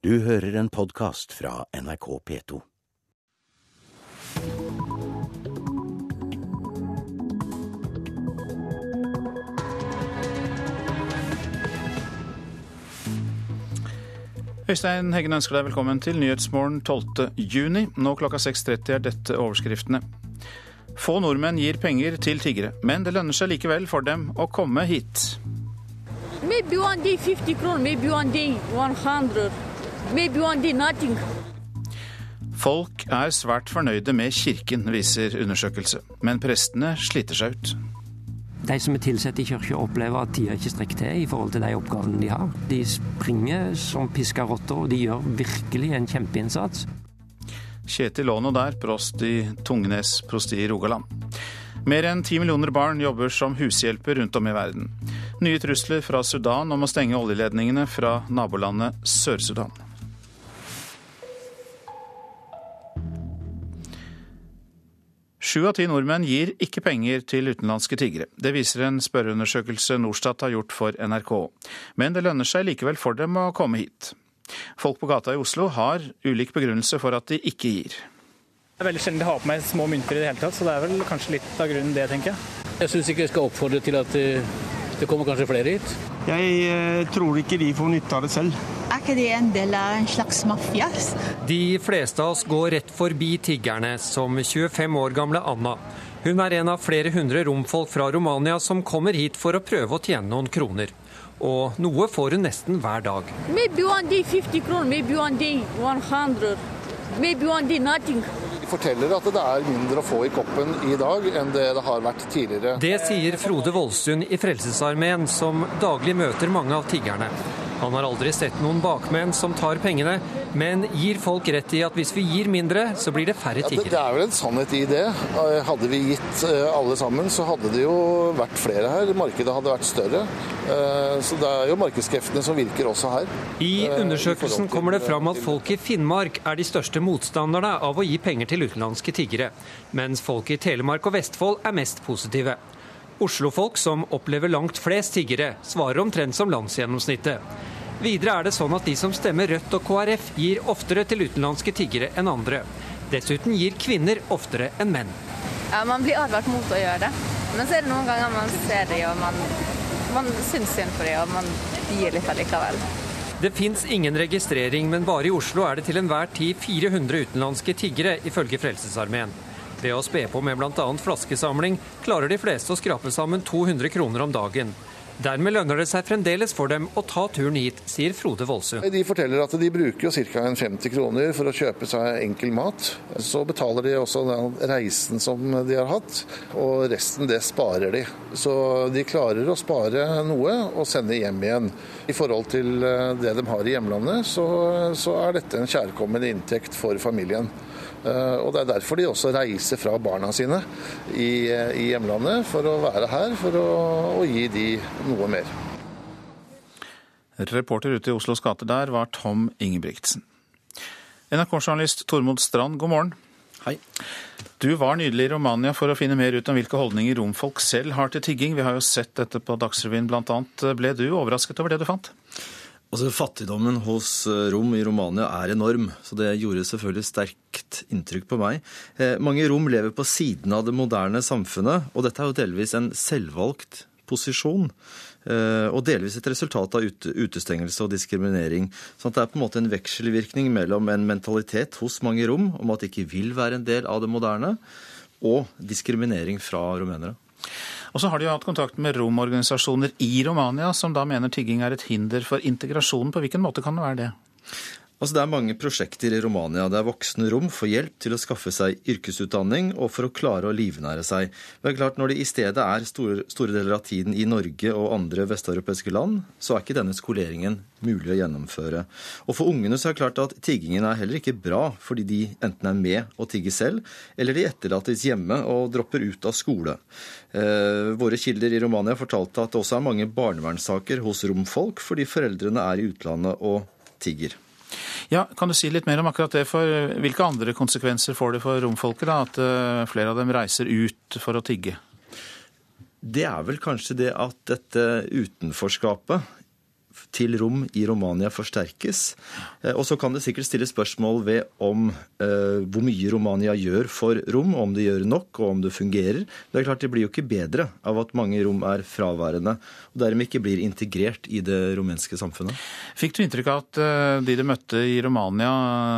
Du hører en podkast fra NRK P2. Øystein Heggen ønsker deg velkommen til Nyhetsmorgen 12. juni. Nå klokka 6.30 er dette overskriftene. Få nordmenn gir penger til tiggere, men det lønner seg likevel for dem å komme hit. Maybe one day 50 kroner, maybe one day 100, maybe one day nothing. Folk er svært fornøyde med kirken, viser undersøkelse. Men prestene sliter seg ut. De som er tilsatt i kirka, opplever at tida ikke strekker til i forhold til de oppgavene de har. De springer som piska rotter, og de gjør virkelig en kjempeinnsats. Kjetil Aano der, prost i Tungnes prosti i Rogaland. Mer enn ti millioner barn jobber som hushjelper rundt om i verden. Nye trusler fra Sudan om å stenge oljeledningene fra nabolandet Sør-Sudan. Sju av ti nordmenn gir ikke penger til utenlandske tiggere. Det viser en spørreundersøkelse Norstat har gjort for NRK. Men det lønner seg likevel for dem å komme hit. Folk på gata i Oslo har ulik begrunnelse for at de ikke gir. Det er veldig sjelden jeg har på meg små mynter i det hele tatt, så det er vel kanskje litt av grunnen det, tenker jeg. Jeg syns ikke jeg skal oppfordre til at eh, det kommer kanskje flere hit. Jeg eh, tror ikke de får nytte av det selv. Er ikke det en del av en slags mafia? De fleste av oss går rett forbi tiggerne, som 25 år gamle Anna. Hun er en av flere hundre romfolk fra Romania som kommer hit for å prøve å tjene noen kroner. Og noe får hun nesten hver dag. Maybe one day 50 kroner, maybe one day 100, maybe one day nothing. Forteller at det er mindre å få i koppen i dag enn det det har vært tidligere. Det sier Frode Voldsund i Frelsesarmeen, som daglig møter mange av tiggerne. Han har aldri sett noen bakmenn som tar pengene, men gir folk rett i at hvis vi gir mindre, så blir det færre Ja, det, er vel en sannhet i det. Eh, Hadde vi gitt eh, alle sammen, så hadde det jo vært flere her. Markedet hadde vært større. Eh, Så det er jo markedskreftene som virker også her. I undersøkelsen kommer det fram at folk i Finnmark er de største motstanderne av å gi penger til utenlandske tiggere, mens folk i Telemark og Vestfold er mest positive. Oslofolk, som opplever langt flest tiggere, svarer omtrent som landsgjennomsnittet. Videre er det sånn at de som stemmer Rødt og KrF, gir oftere til utenlandske tiggere enn andre. Dessuten gir kvinner oftere enn menn. Ja, man blir advart mot å gjøre det. Men så er det noen ganger man ser det, og man, man syns synd på det, og man gir litt allikevel. Det fins ingen registrering, men bare i Oslo er det til enhver tid 400 utenlandske tiggere, ifølge Frelsesarmeen. Ved å spe på med bl.a. flaskesamling klarer de fleste å skrape sammen 200 kroner om dagen. Dermed lønner det seg fremdeles for dem å ta turen hit, sier Frode Voldsø. De forteller at de bruker ca. 50 kroner for å kjøpe seg enkel mat. Så betaler de også den reisen som de har hatt, og resten det sparer de. Så de klarer å spare noe og sende hjem igjen. I forhold til eh, det de har i hjemlandet, så, så er dette en kjærkommen inntekt for familien. Eh, Og Det er derfor de også reiser fra barna sine i, i hjemlandet, for å være her, for å, å gi de noe mer. Reporter ute i Oslos gater der var Tom Ingebrigtsen. NRK-journalist Tormod Strand, god morgen. Hei. Du var nydelig i Romania for å finne mer ut om hvilke holdninger romfolk selv har til tigging. Vi har jo sett dette på Dagsrevyen bl.a. Ble du overrasket over det du fant? Altså, Fattigdommen hos eh, rom i Romania er enorm, så det gjorde selvfølgelig sterkt inntrykk på meg. Eh, mange rom lever på siden av det moderne samfunnet, og dette er jo delvis en selvvalgt posisjon. eh, Og delvis et resultat av ut, utestengelse og diskriminering. Så det er på en måte en vekselvirkning mellom en mentalitet hos mange rom om at de ikke vil være en del av det moderne, og diskriminering fra rumenere. Og så har de jo hatt kontakt med romorganisasjoner i Romania, som da mener tigging er et hinder for integrasjonen. På hvilken måte kan det være det? Altså Det er mange prosjekter i Romania der voksne rom får hjelp til å skaffe seg yrkesutdanning og for å klare å livnære seg. Er klart Når det i stedet er store, store deler av tiden i Norge og andre vesteuropeiske land, så er ikke denne skoleringen mulig å gjennomføre. Og For ungene så er det klart at tiggingen er heller ikke bra, fordi de enten er med og tigger selv, eller de etterlates hjemme og dropper ut av skole. Eh, våre kilder i Romania fortalte at det også er mange barnevernssaker hos romfolk fordi foreldrene er i utlandet og tigger. Ja, Kan du si litt mer om akkurat det? for Hvilke andre konsekvenser får det for romfolket da, at eh, flere av dem reiser ut for å tigge? Det er vel kanskje det at dette utenforskapet til rom i Romania forsterkes. Eh, og så kan det sikkert stilles spørsmål ved om eh, hvor mye Romania gjør for rom, om det gjør nok og om det fungerer. Det er klart det blir jo ikke bedre av at mange rom er fraværende og dermed ikke blir integrert i det rumenske samfunnet. Fikk du inntrykk av at eh, de du møtte i Romania,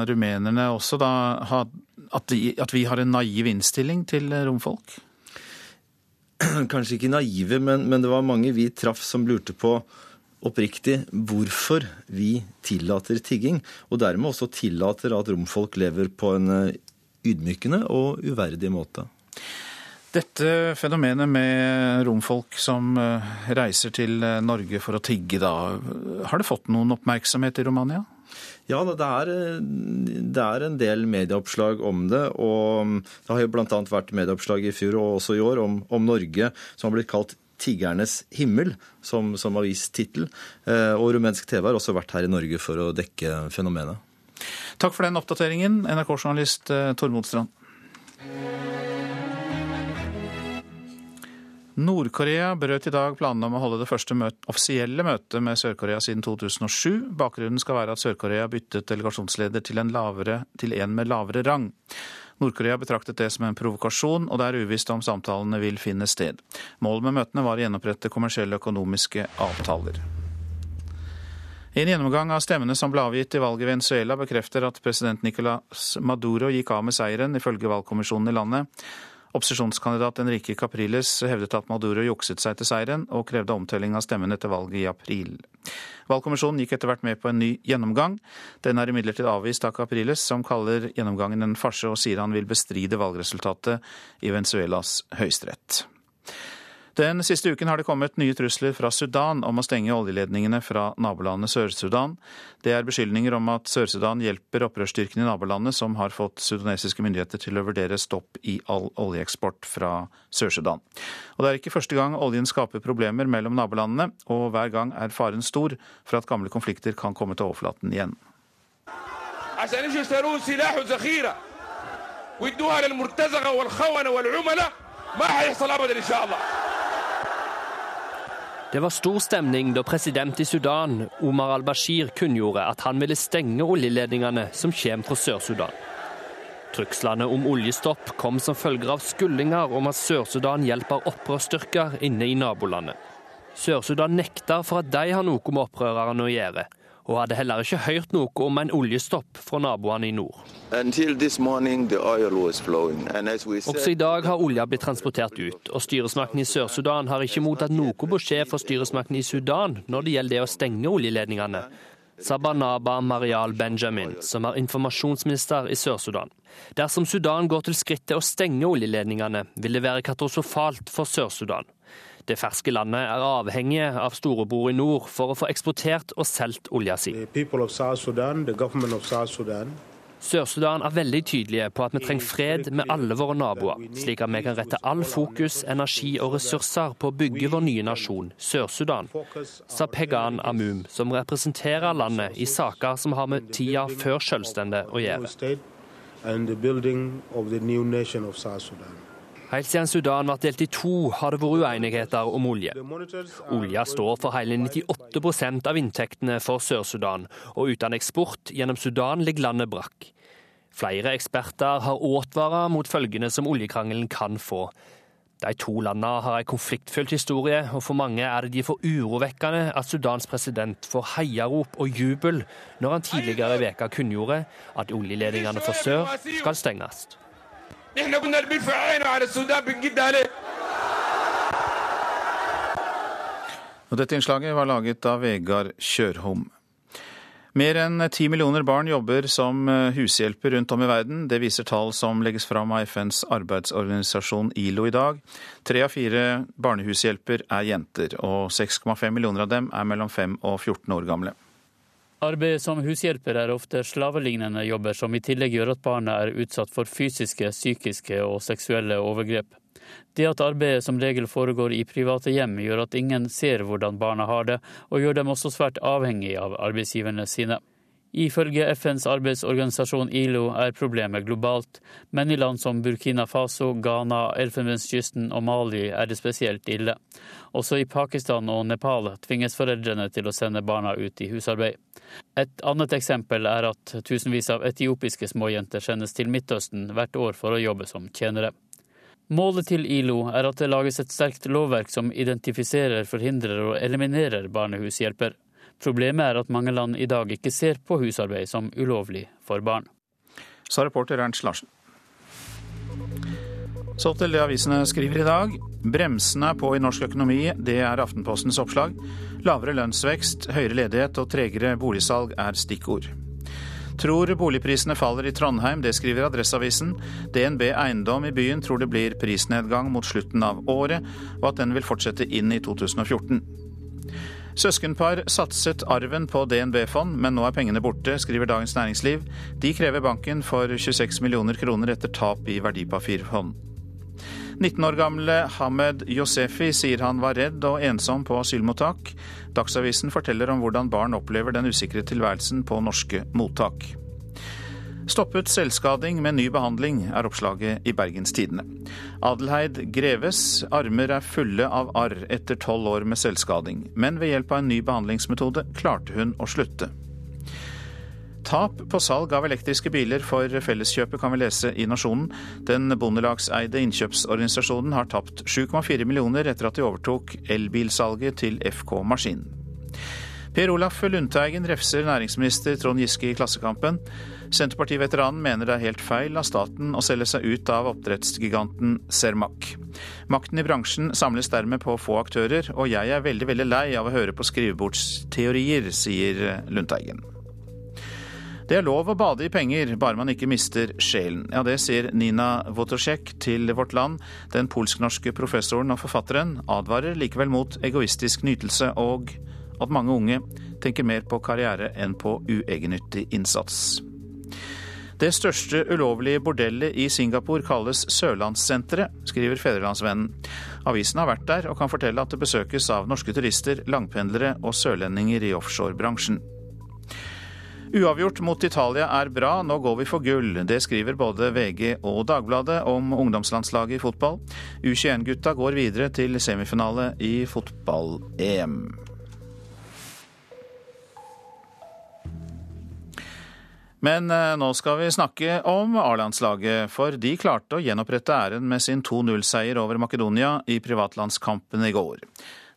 rumenerne også, da, at, de, at vi har en naiv innstilling til romfolk? Kanskje ikke naive, men, men det var mange vi traff som lurte på oppriktig hvorfor vi tillater tigging, og dermed også tillater at romfolk lever på en eh, ydmykende og uverdig måte. Dette fenomenet med romfolk som eh, reiser til eh, Norge for å tigge, da, har det fått noen oppmerksomhet i Romania? Ja, det er, det er, en del medieoppslag om det. Og det har jo bl.a. vært medieoppslag i fjor og også i år om, om Norge som har blitt kalt 'Tiggernes himmel' som, som avistittel. Eh, og rumensk TV har også vært her i Norge for å dekke fenomenet. Takk for den oppdateringen, NRK-journalist eh, Tormod Strand. Nord-Korea brøt i dag planene om å holde det første møte, offisielle møtet med Sør-Korea siden 2007. Bakgrunnen skal være at Sør-Korea byttet delegasjonsleder til en, lavere, til en med lavere rang. Nord-Korea betraktet det som en provokasjon, og det er uvisst om samtalene vil finne sted. Målet med møtene var å gjenopprette kommersielle økonomiske avtaler. En gjennomgang av stemmene som ble avgitt i valget i Venezuela, bekrefter at president Nicolas Maduro gikk av med seieren, ifølge valgkommisjonen i landet. Opposisjonskandidat Enrique Capriles hevdet at Maduro jukset seg til seieren, og krevde omtelling av stemmen etter valget i april. Valgkommisjonen gikk etter hvert med på en ny gjennomgang. Den er imidlertid avvist av Capriles, som kaller gjennomgangen en farse, og sier han vil bestride valgresultatet i Venezuelas høyesterett. Den siste uken har det kommet nye trusler fra Sudan om å stenge oljeledningene fra nabolandet Sør-Sudan. Det er beskyldninger om at Sør-Sudan hjelper opprørsstyrkene i nabolandet, som har fått sudanesiske myndigheter til å vurdere stopp i all oljeeksport fra Sør-Sudan. Og Det er ikke første gang oljen skaper problemer mellom nabolandene, og hver gang er faren stor for at gamle konflikter kan komme til overflaten igjen. Det var stor stemning da president i Sudan, Omar al-Bashir, kunngjorde at han ville stenge oljeledningene som kommer fra Sør-Sudan. Trykslene om oljestopp kom som følger av skuldinger om at Sør-Sudan hjelper opprørsstyrker inne i nabolandet. Sør-Sudan nekter for at de har noe med opprørerne å gjøre, og hadde heller ikke hørt noe om en oljestopp fra naboene i nord. Også i dag har olja blitt transportert ut, og styresmakten i Sør-Sudan har ikke mottatt noe beskjed fra styresmakten i Sudan når det gjelder det å stenge oljeledningene. Sabanaba Marial Benjamin, som er informasjonsminister i Sør-Sudan. Dersom Sudan går til skrittet å stenge oljeledningene, vil det være katastrofalt for Sør-Sudan. Det ferske landet er avhengig av storebror i nord for å få eksportert og solgt olja si. Sør-Sudan er veldig tydelige på at vi trenger fred med alle våre naboer, slik at vi kan rette all fokus, energi og ressurser på å bygge vår nye nasjon, Sør-Sudan, sa Pegan Amum, som representerer landet i saker som har med tida før selvstendet å gjøre. Helt siden Sudan ble delt i to, har det vært uenigheter om olje. Olja står for hele 98% av inntektene for Sør-Sudan, og uten eksport gjennom Sudan ligger landet brakk. Flere eksperter har advart mot følgene som oljekrangelen kan få. De to landene har en konfliktfylt historie, og for mange er det derfor urovekkende at Sudans president får heiarop og jubel når han tidligere i veka kunngjorde at oljeledningene for sør skal stenges. احنا كنا نرمي في عينه على السودان بنجد عليه Og dette innslaget var laget av Vegard Kjørhom. Mer enn ti millioner barn jobber som eh, hushjelper rundt om i verden. Det viser tall som legges fram av FNs arbeidsorganisasjon ILO i dag. Tre av fire barnehushjelper er jenter, og 6,5 millioner av dem er mellom 5 og 14 år gamle. Arbeid som hushjelper er ofte slavelignende jobber som i tillegg gjør at barna er utsatt for fysiske, psykiske og seksuelle overgrep. Det at arbeidet som regel foregår i private hjem, gjør at ingen ser hvordan barna har det, og gjør dem også svært avhengig av arbeidsgiverne sine. Ifølge FNs arbeidsorganisasjon ILO er problemet globalt, men i land som Burkina Faso, Ghana, Elfenbenskysten og Mali er det spesielt ille. Også i Pakistan og Nepal tvinges foreldrene til å sende barna ut i husarbeid. Et annet eksempel er at tusenvis av etiopiske småjenter sendes til Midtøsten hvert år for å jobbe som tjenere. Målet til ILO er at det lages et sterkt lovverk som identifiserer, forhindrer og eliminerer barnehushjelper. Problemet er at mange land i dag ikke ser på husarbeid som ulovlig for barn. Sa reporter Ernst Larsen. Så til det avisene skriver i dag. Bremsene er på i norsk økonomi, det er Aftenpostens oppslag. Lavere lønnsvekst, høyere ledighet og tregere boligsalg er stikkord. Tror boligprisene faller i Trondheim, det skriver Adresseavisen. DNB Eiendom i byen tror det blir prisnedgang mot slutten av året, og at den vil fortsette inn i 2014. Søskenpar satset arven på DNB-fond, men nå er pengene borte, skriver Dagens Næringsliv. De krever banken for 26 millioner kroner etter tap i verdipapirfond. 19 år gamle Hamed Yosefi sier han var redd og ensom på asylmottak. Dagsavisen forteller om hvordan barn opplever den usikre tilværelsen på norske mottak. Stoppet selvskading med ny behandling, er oppslaget i Bergens Tidende. Adelheid Greves armer er fulle av arr etter tolv år med selvskading, men ved hjelp av en ny behandlingsmetode klarte hun å slutte. Tap på salg av elektriske biler for Felleskjøpet kan vi lese i Nasjonen. Den bondelagseide innkjøpsorganisasjonen har tapt 7,4 millioner etter at de overtok elbilsalget til FK Maskin. Per Olaf Lundteigen refser næringsminister Trond Giske i Klassekampen. Senterpartiveteranen mener det er helt feil av staten å selge seg ut av oppdrettsgiganten Cermaq. Makten i bransjen samles dermed på få aktører, og jeg er veldig, veldig lei av å høre på skrivebordsteorier, sier Lundteigen. Det er lov å bade i penger, bare man ikke mister sjelen. Ja, det sier Nina Wotosjek til Vårt Land. Den polsk-norske professoren og forfatteren advarer likevel mot egoistisk nytelse og at mange unge tenker mer på karriere enn på uegennyttig innsats. Det største ulovlige bordellet i Singapore kalles Sørlandssenteret, skriver Fedrelandsvennen. Avisen har vært der og kan fortelle at det besøkes av norske turister, langpendlere og sørlendinger i offshorebransjen. Uavgjort mot Italia er bra, nå går vi for gull. Det skriver både VG og Dagbladet om ungdomslandslaget i fotball. U21-gutta går videre til semifinale i fotball-EM. Men eh, nå skal vi snakke om A-landslaget, for de klarte å gjenopprette æren med sin 2-0-seier over Makedonia i privatlandskampen i går.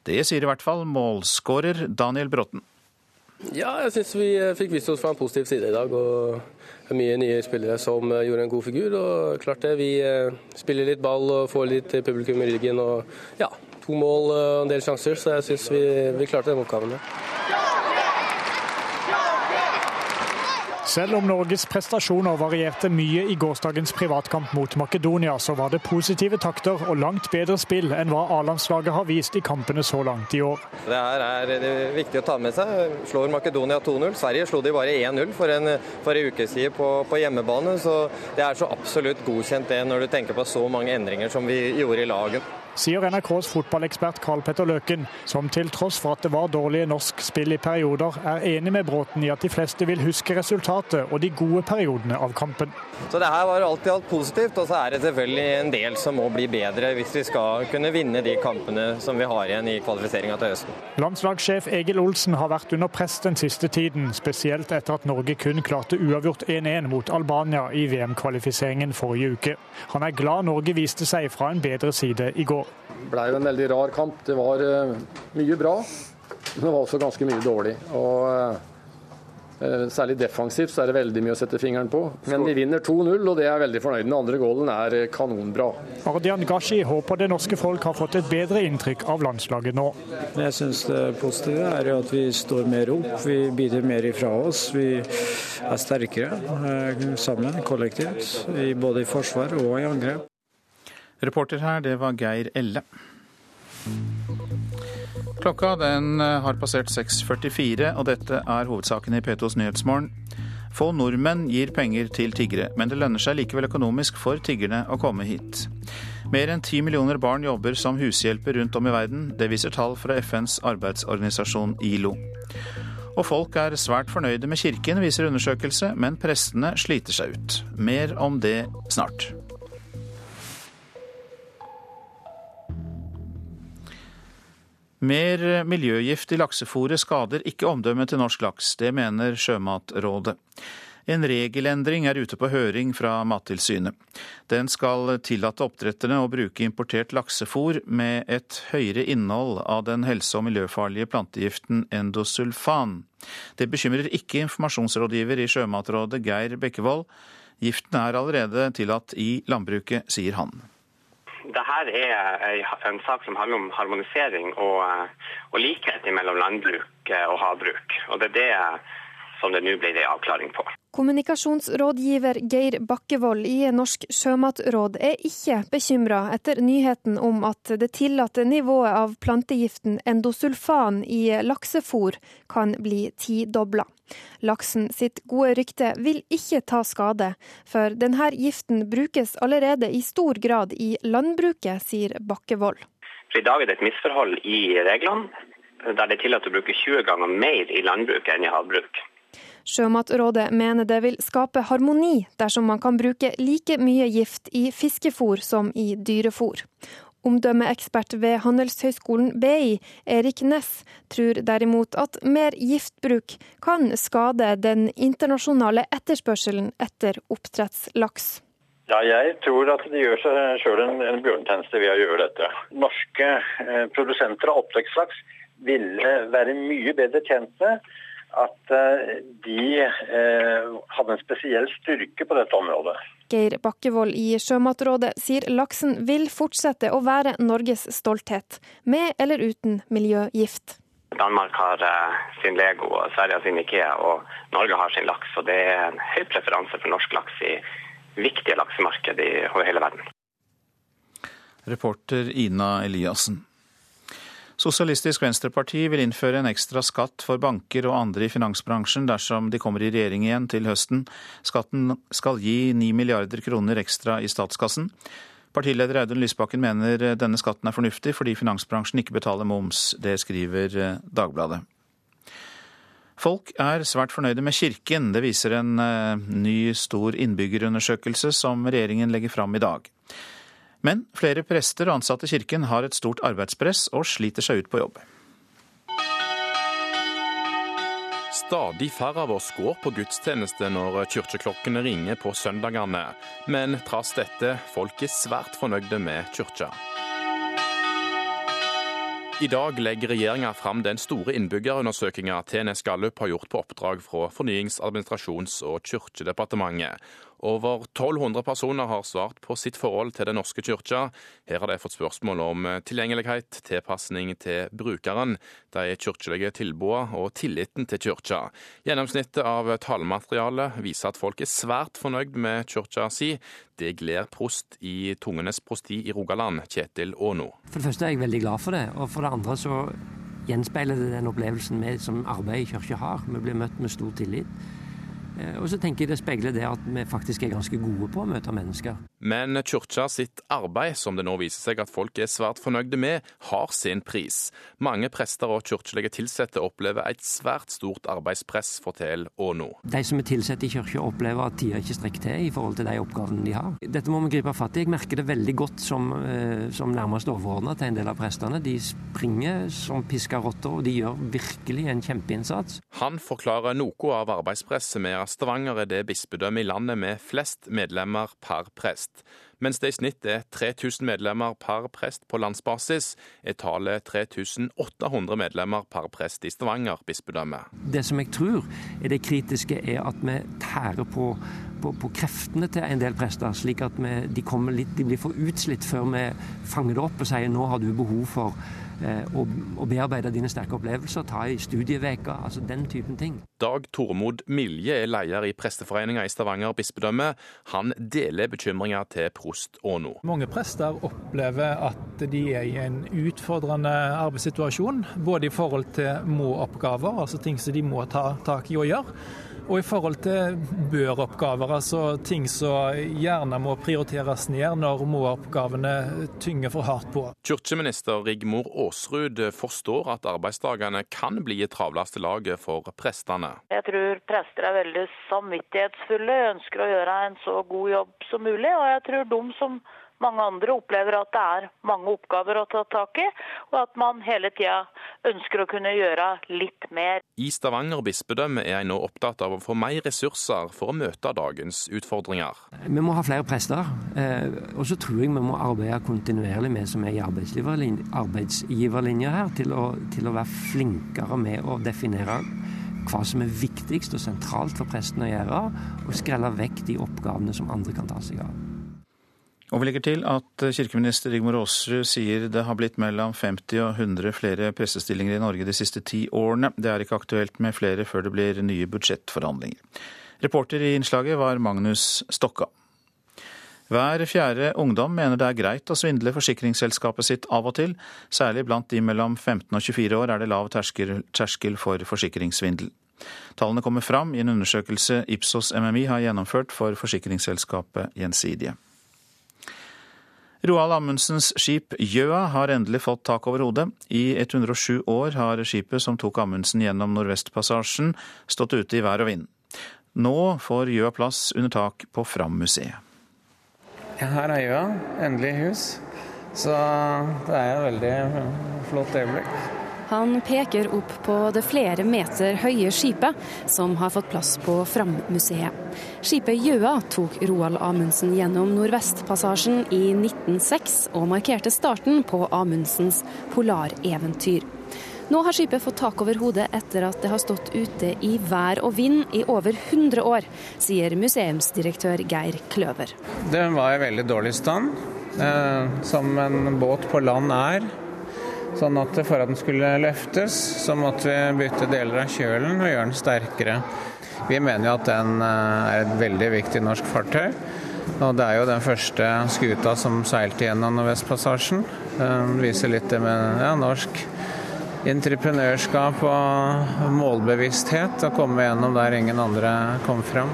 Det sier i hvert fall målskårer Daniel Bråten. Ja, jeg syns vi eh, fikk vist oss fra en positiv side i dag. og Mye nye spillere som eh, gjorde en god figur. og klart det, Vi spiller litt ball og får litt publikum i ryggen. og ja, To mål og en del sjanser, så jeg syns vi, vi klarte den oppgaven. Ja. Selv om Norges prestasjoner varierte mye i gårsdagens privatkamp mot Makedonia, så var det positive takter og langt bedre spill enn hva A-landslaget har vist i kampene så langt i år. Det her er viktig å ta med seg. Slår Makedonia 2-0. Sverige slo de bare 1-0 for, en, for en uke siden på, på, hjemmebane. Så det er så absolutt godkjent det når du tenker på så mange endringer som vi gjorde i laget sier NRKs fotballekspert Karl Petter Løken, som til tross for at det var dårlige norsk spill i perioder, er enig med Bråten i at de fleste vil huske resultatet og de gode periodene av kampen. Så Det her var alt i alt positivt, og så er det selvfølgelig en del som må bli bedre hvis vi skal kunne vinne de kampene som vi har igjen i kvalifiseringa til høsten. Landslagssjef Egil Olsen har vært under press den siste tiden, spesielt etter at Norge kun klarte uavgjort 1-1 mot Albania i VM-kvalifiseringen forrige uke. Han er glad Norge viste seg fra en bedre side i går. Det ble jo en veldig rar kamp. Det var uh, mye bra, men det var også ganske mye dårlig. Og uh, Særlig defensivt så er det veldig mye å sette fingeren på. Men vi vinner 2-0, og det er jeg veldig fornøyd med. Den andre goalen er kanonbra. Ardian Gashi håper det norske folk har fått et bedre inntrykk av landslaget nå. Jeg syns det positive er at vi står mer opp, vi biter mer ifra oss. Vi er sterkere sammen, kollektivt, både i forsvar og i angrep. Reporter her, det var Geir Elle. Klokka den eh, har passert 6.44, og dette er hovedsaken i P2s Nyhetsmorgen. Få nordmenn gir penger til tiggere, men det lønner seg likevel økonomisk for tiggerne å komme hit. Mer enn ti millioner barn jobber som hushjelper rundt om i verden. Det viser tall fra FNs arbeidsorganisasjon ILO. Og folk er svært fornøyde med kirken, viser undersøkelse, men prestene sliter seg ut. Mer om det snart. Mer miljøgift i laksefôret skader ikke omdømmet til norsk laks. Det mener Sjømatrådet. En regelendring er ute på høring fra Mattilsynet. Den skal tillate oppdretterne å bruke importert laksefôr med et høyere innhold av den helse- og miljøfarlige plantegiften endosulfan. Det bekymrer ikke informasjonsrådgiver i Sjømatrådet Geir Bekkevold. Giften er allerede tillatt i landbruket, sier han. Dette er en sak som handler om harmonisering og, og likhet mellom landbruk og havbruk. Og det er det som det nå blir en avklaring på. Kommunikasjonsrådgiver Geir Bakkevold i Norsk sjømatråd er ikke bekymra etter nyheten om at det tillatte nivået av plantegiften endosulfan i laksefôr kan bli tidobla. Laksen sitt gode rykte vil ikke ta skade, for denne giften brukes allerede i stor grad i landbruket, sier Bakkevold. I dag er det et misforhold i reglene, der det er tillatt å bruke 20 ganger mer i landbruket enn i havbruk. Sjømatrådet mener det vil skape harmoni dersom man kan bruke like mye gift i fiskefôr som i dyrefôr. Omdømmeekspert ved Handelshøyskolen BI, Erik Næss, tror derimot at mer giftbruk kan skade den internasjonale etterspørselen etter oppdrettslaks. Ja, jeg tror at de gjør seg sjøl en, en bjørnetjeneste ved å gjøre dette. Norske eh, produsenter av oppdrettslaks ville være mye bedre tjent med at de eh, hadde en spesiell styrke på dette området. Geir Bakkevold i Sjømatrådet sier laksen vil fortsette å være Norges stolthet, med eller uten miljøgift. Danmark har sin Lego, og Sverige har sin Ikea, og Norge har sin laks. Og det er en høy preferanse for norsk laks i viktige laksemarked over hele verden. Reporter Ina Eliassen. Sosialistisk Venstreparti vil innføre en ekstra skatt for banker og andre i finansbransjen dersom de kommer i regjering igjen til høsten. Skatten skal gi 9 milliarder kroner ekstra i statskassen. Partileder Audun Lysbakken mener denne skatten er fornuftig fordi finansbransjen ikke betaler moms. Det skriver Dagbladet. Folk er svært fornøyde med kirken. Det viser en ny stor innbyggerundersøkelse som regjeringen legger fram i dag. Men flere prester og ansatte i kirken har et stort arbeidspress og sliter seg ut på jobb. Stadig færre av oss går på gudstjeneste når kirkeklokkene ringer på søndagene. Men trass dette, folk er svært fornøyde med kirka. I dag legger regjeringa fram den store innbyggerundersøkinga TNS Gallup har gjort på oppdrag fra Fornyings-, administrasjons- og kirkedepartementet. Over 1200 personer har svart på sitt forhold til Den norske kirka. Her har de fått spørsmål om tilgjengelighet, tilpasning til brukeren, de kirkelige tilbudene og tilliten til kirka. Gjennomsnittet av tallmaterialet viser at folk er svært fornøyd med kirka si. Det gleder prost i Tungenes prosti i Rogaland, Kjetil Aano. For det første er jeg veldig glad for det, og for det andre så gjenspeiler det den opplevelsen vi som arbeid i kirka har. Vi blir møtt med stor tillit. Og så tenker jeg det speiler det at vi faktisk er ganske gode på å møte mennesker. Men kirka sitt arbeid, som det nå viser seg at folk er svært fornøyde med, har sin pris. Mange prester og kirkelige ansatte opplever et svært stort arbeidspress, forteller Åno. De som er ansatt i kirka opplever at tida ikke strekker til i forhold til de oppgavene de har. Dette må vi gripe fatt i. Jeg merker det veldig godt som, som nærmest overordna til en del av prestene. De springer som piska rotter, og de gjør virkelig en kjempeinnsats. Han forklarer noe av arbeidspresset med Stavanger er det bispedømmet i landet med flest medlemmer per prest. Mens det i snitt er 3000 medlemmer per prest på landsbasis, er tallet 3800 medlemmer per prest i Stavanger bispedømme. Det som jeg tror er det kritiske, er at vi tærer på, på, på kreftene til en del prester, slik at vi, de, litt, de, blir for utslitt før vi fanger det opp og sier nå har du behov for å, å bearbeide dine sterke opplevelser, ta i studieveka, altså den typen ting. Dag Tormod Milje er leder i Presteforeninga i Stavanger bispedømme. Han deler bekymringa til prost Åno. Mange prester opplever at de er i en utfordrende arbeidssituasjon, både i forhold til må-oppgaver, altså ting som de må ta tak i og gjøre, Og i forhold til bør-oppgaver, altså ting som gjerne må prioriteres ned når må-oppgavene tynger for hardt på. Kirkeminister Rigmor Aasrud forstår at arbeidsdagene kan bli i travleste laget for prestene. Jeg tror prester er veldig samvittighetsfulle, ønsker å gjøre en så god jobb som mulig. Og jeg tror de som mange andre opplever at det er mange oppgaver å ta tak i, og at man hele tida ønsker å kunne gjøre litt mer. I Stavanger bispedømme er jeg nå opptatt av å få mer ressurser for å møte dagens utfordringer. Vi må ha flere prester, eh, og så tror jeg vi må arbeide kontinuerlig med som er i arbeidsgiverlinja her, til å, til å være flinkere med å definere hva som er viktigst og sentralt for presten å gjøre, og skrelle vekk de oppgavene som andre kan ta seg av. Og vi legger til at kirkeminister Rigmor Aasrud sier det har blitt mellom 50 og 100 flere prestestillinger i Norge de siste ti årene. Det er ikke aktuelt med flere før det blir nye budsjettforhandlinger. Reporter i innslaget var Magnus Stokka. Hver fjerde ungdom mener det er greit å svindle forsikringsselskapet sitt av og til. Særlig blant de mellom 15 og 24 år er det lav terskel for forsikringssvindel. Tallene kommer fram i en undersøkelse Ipsos MMI har gjennomført for forsikringsselskapet Gjensidige. Roald Amundsens skip Gjøa har endelig fått tak over hodet. I 107 år har skipet som tok Amundsen gjennom Nordvestpassasjen stått ute i vær og vind. Nå får Gjøa plass under tak på Fram-museet. Ja, her er Gjøa. Endelig hus. Så det er et veldig flott øyeblikk. Han peker opp på det flere meter høye skipet som har fått plass på Fram-museet. Skipet Gjøa tok Roald Amundsen gjennom Nordvestpassasjen i 1906, og markerte starten på Amundsens polareventyr. Nå har skipet fått tak over hodet etter at det har stått ute i vær og vind i over 100 år, sier museumsdirektør Geir Kløver. Den var i veldig dårlig stand, eh, som en båt på land er. Sånn at for at den skulle løftes, så måtte vi bytte deler av kjølen og gjøre den sterkere. Vi mener jo at den eh, er et veldig viktig norsk fartøy. Og det er jo den første skuta som seilte gjennom Nordvestpassasjen. Den viser litt det med ja, norsk entreprenørskap og målbevissthet. Å komme gjennom der ingen andre kom fram.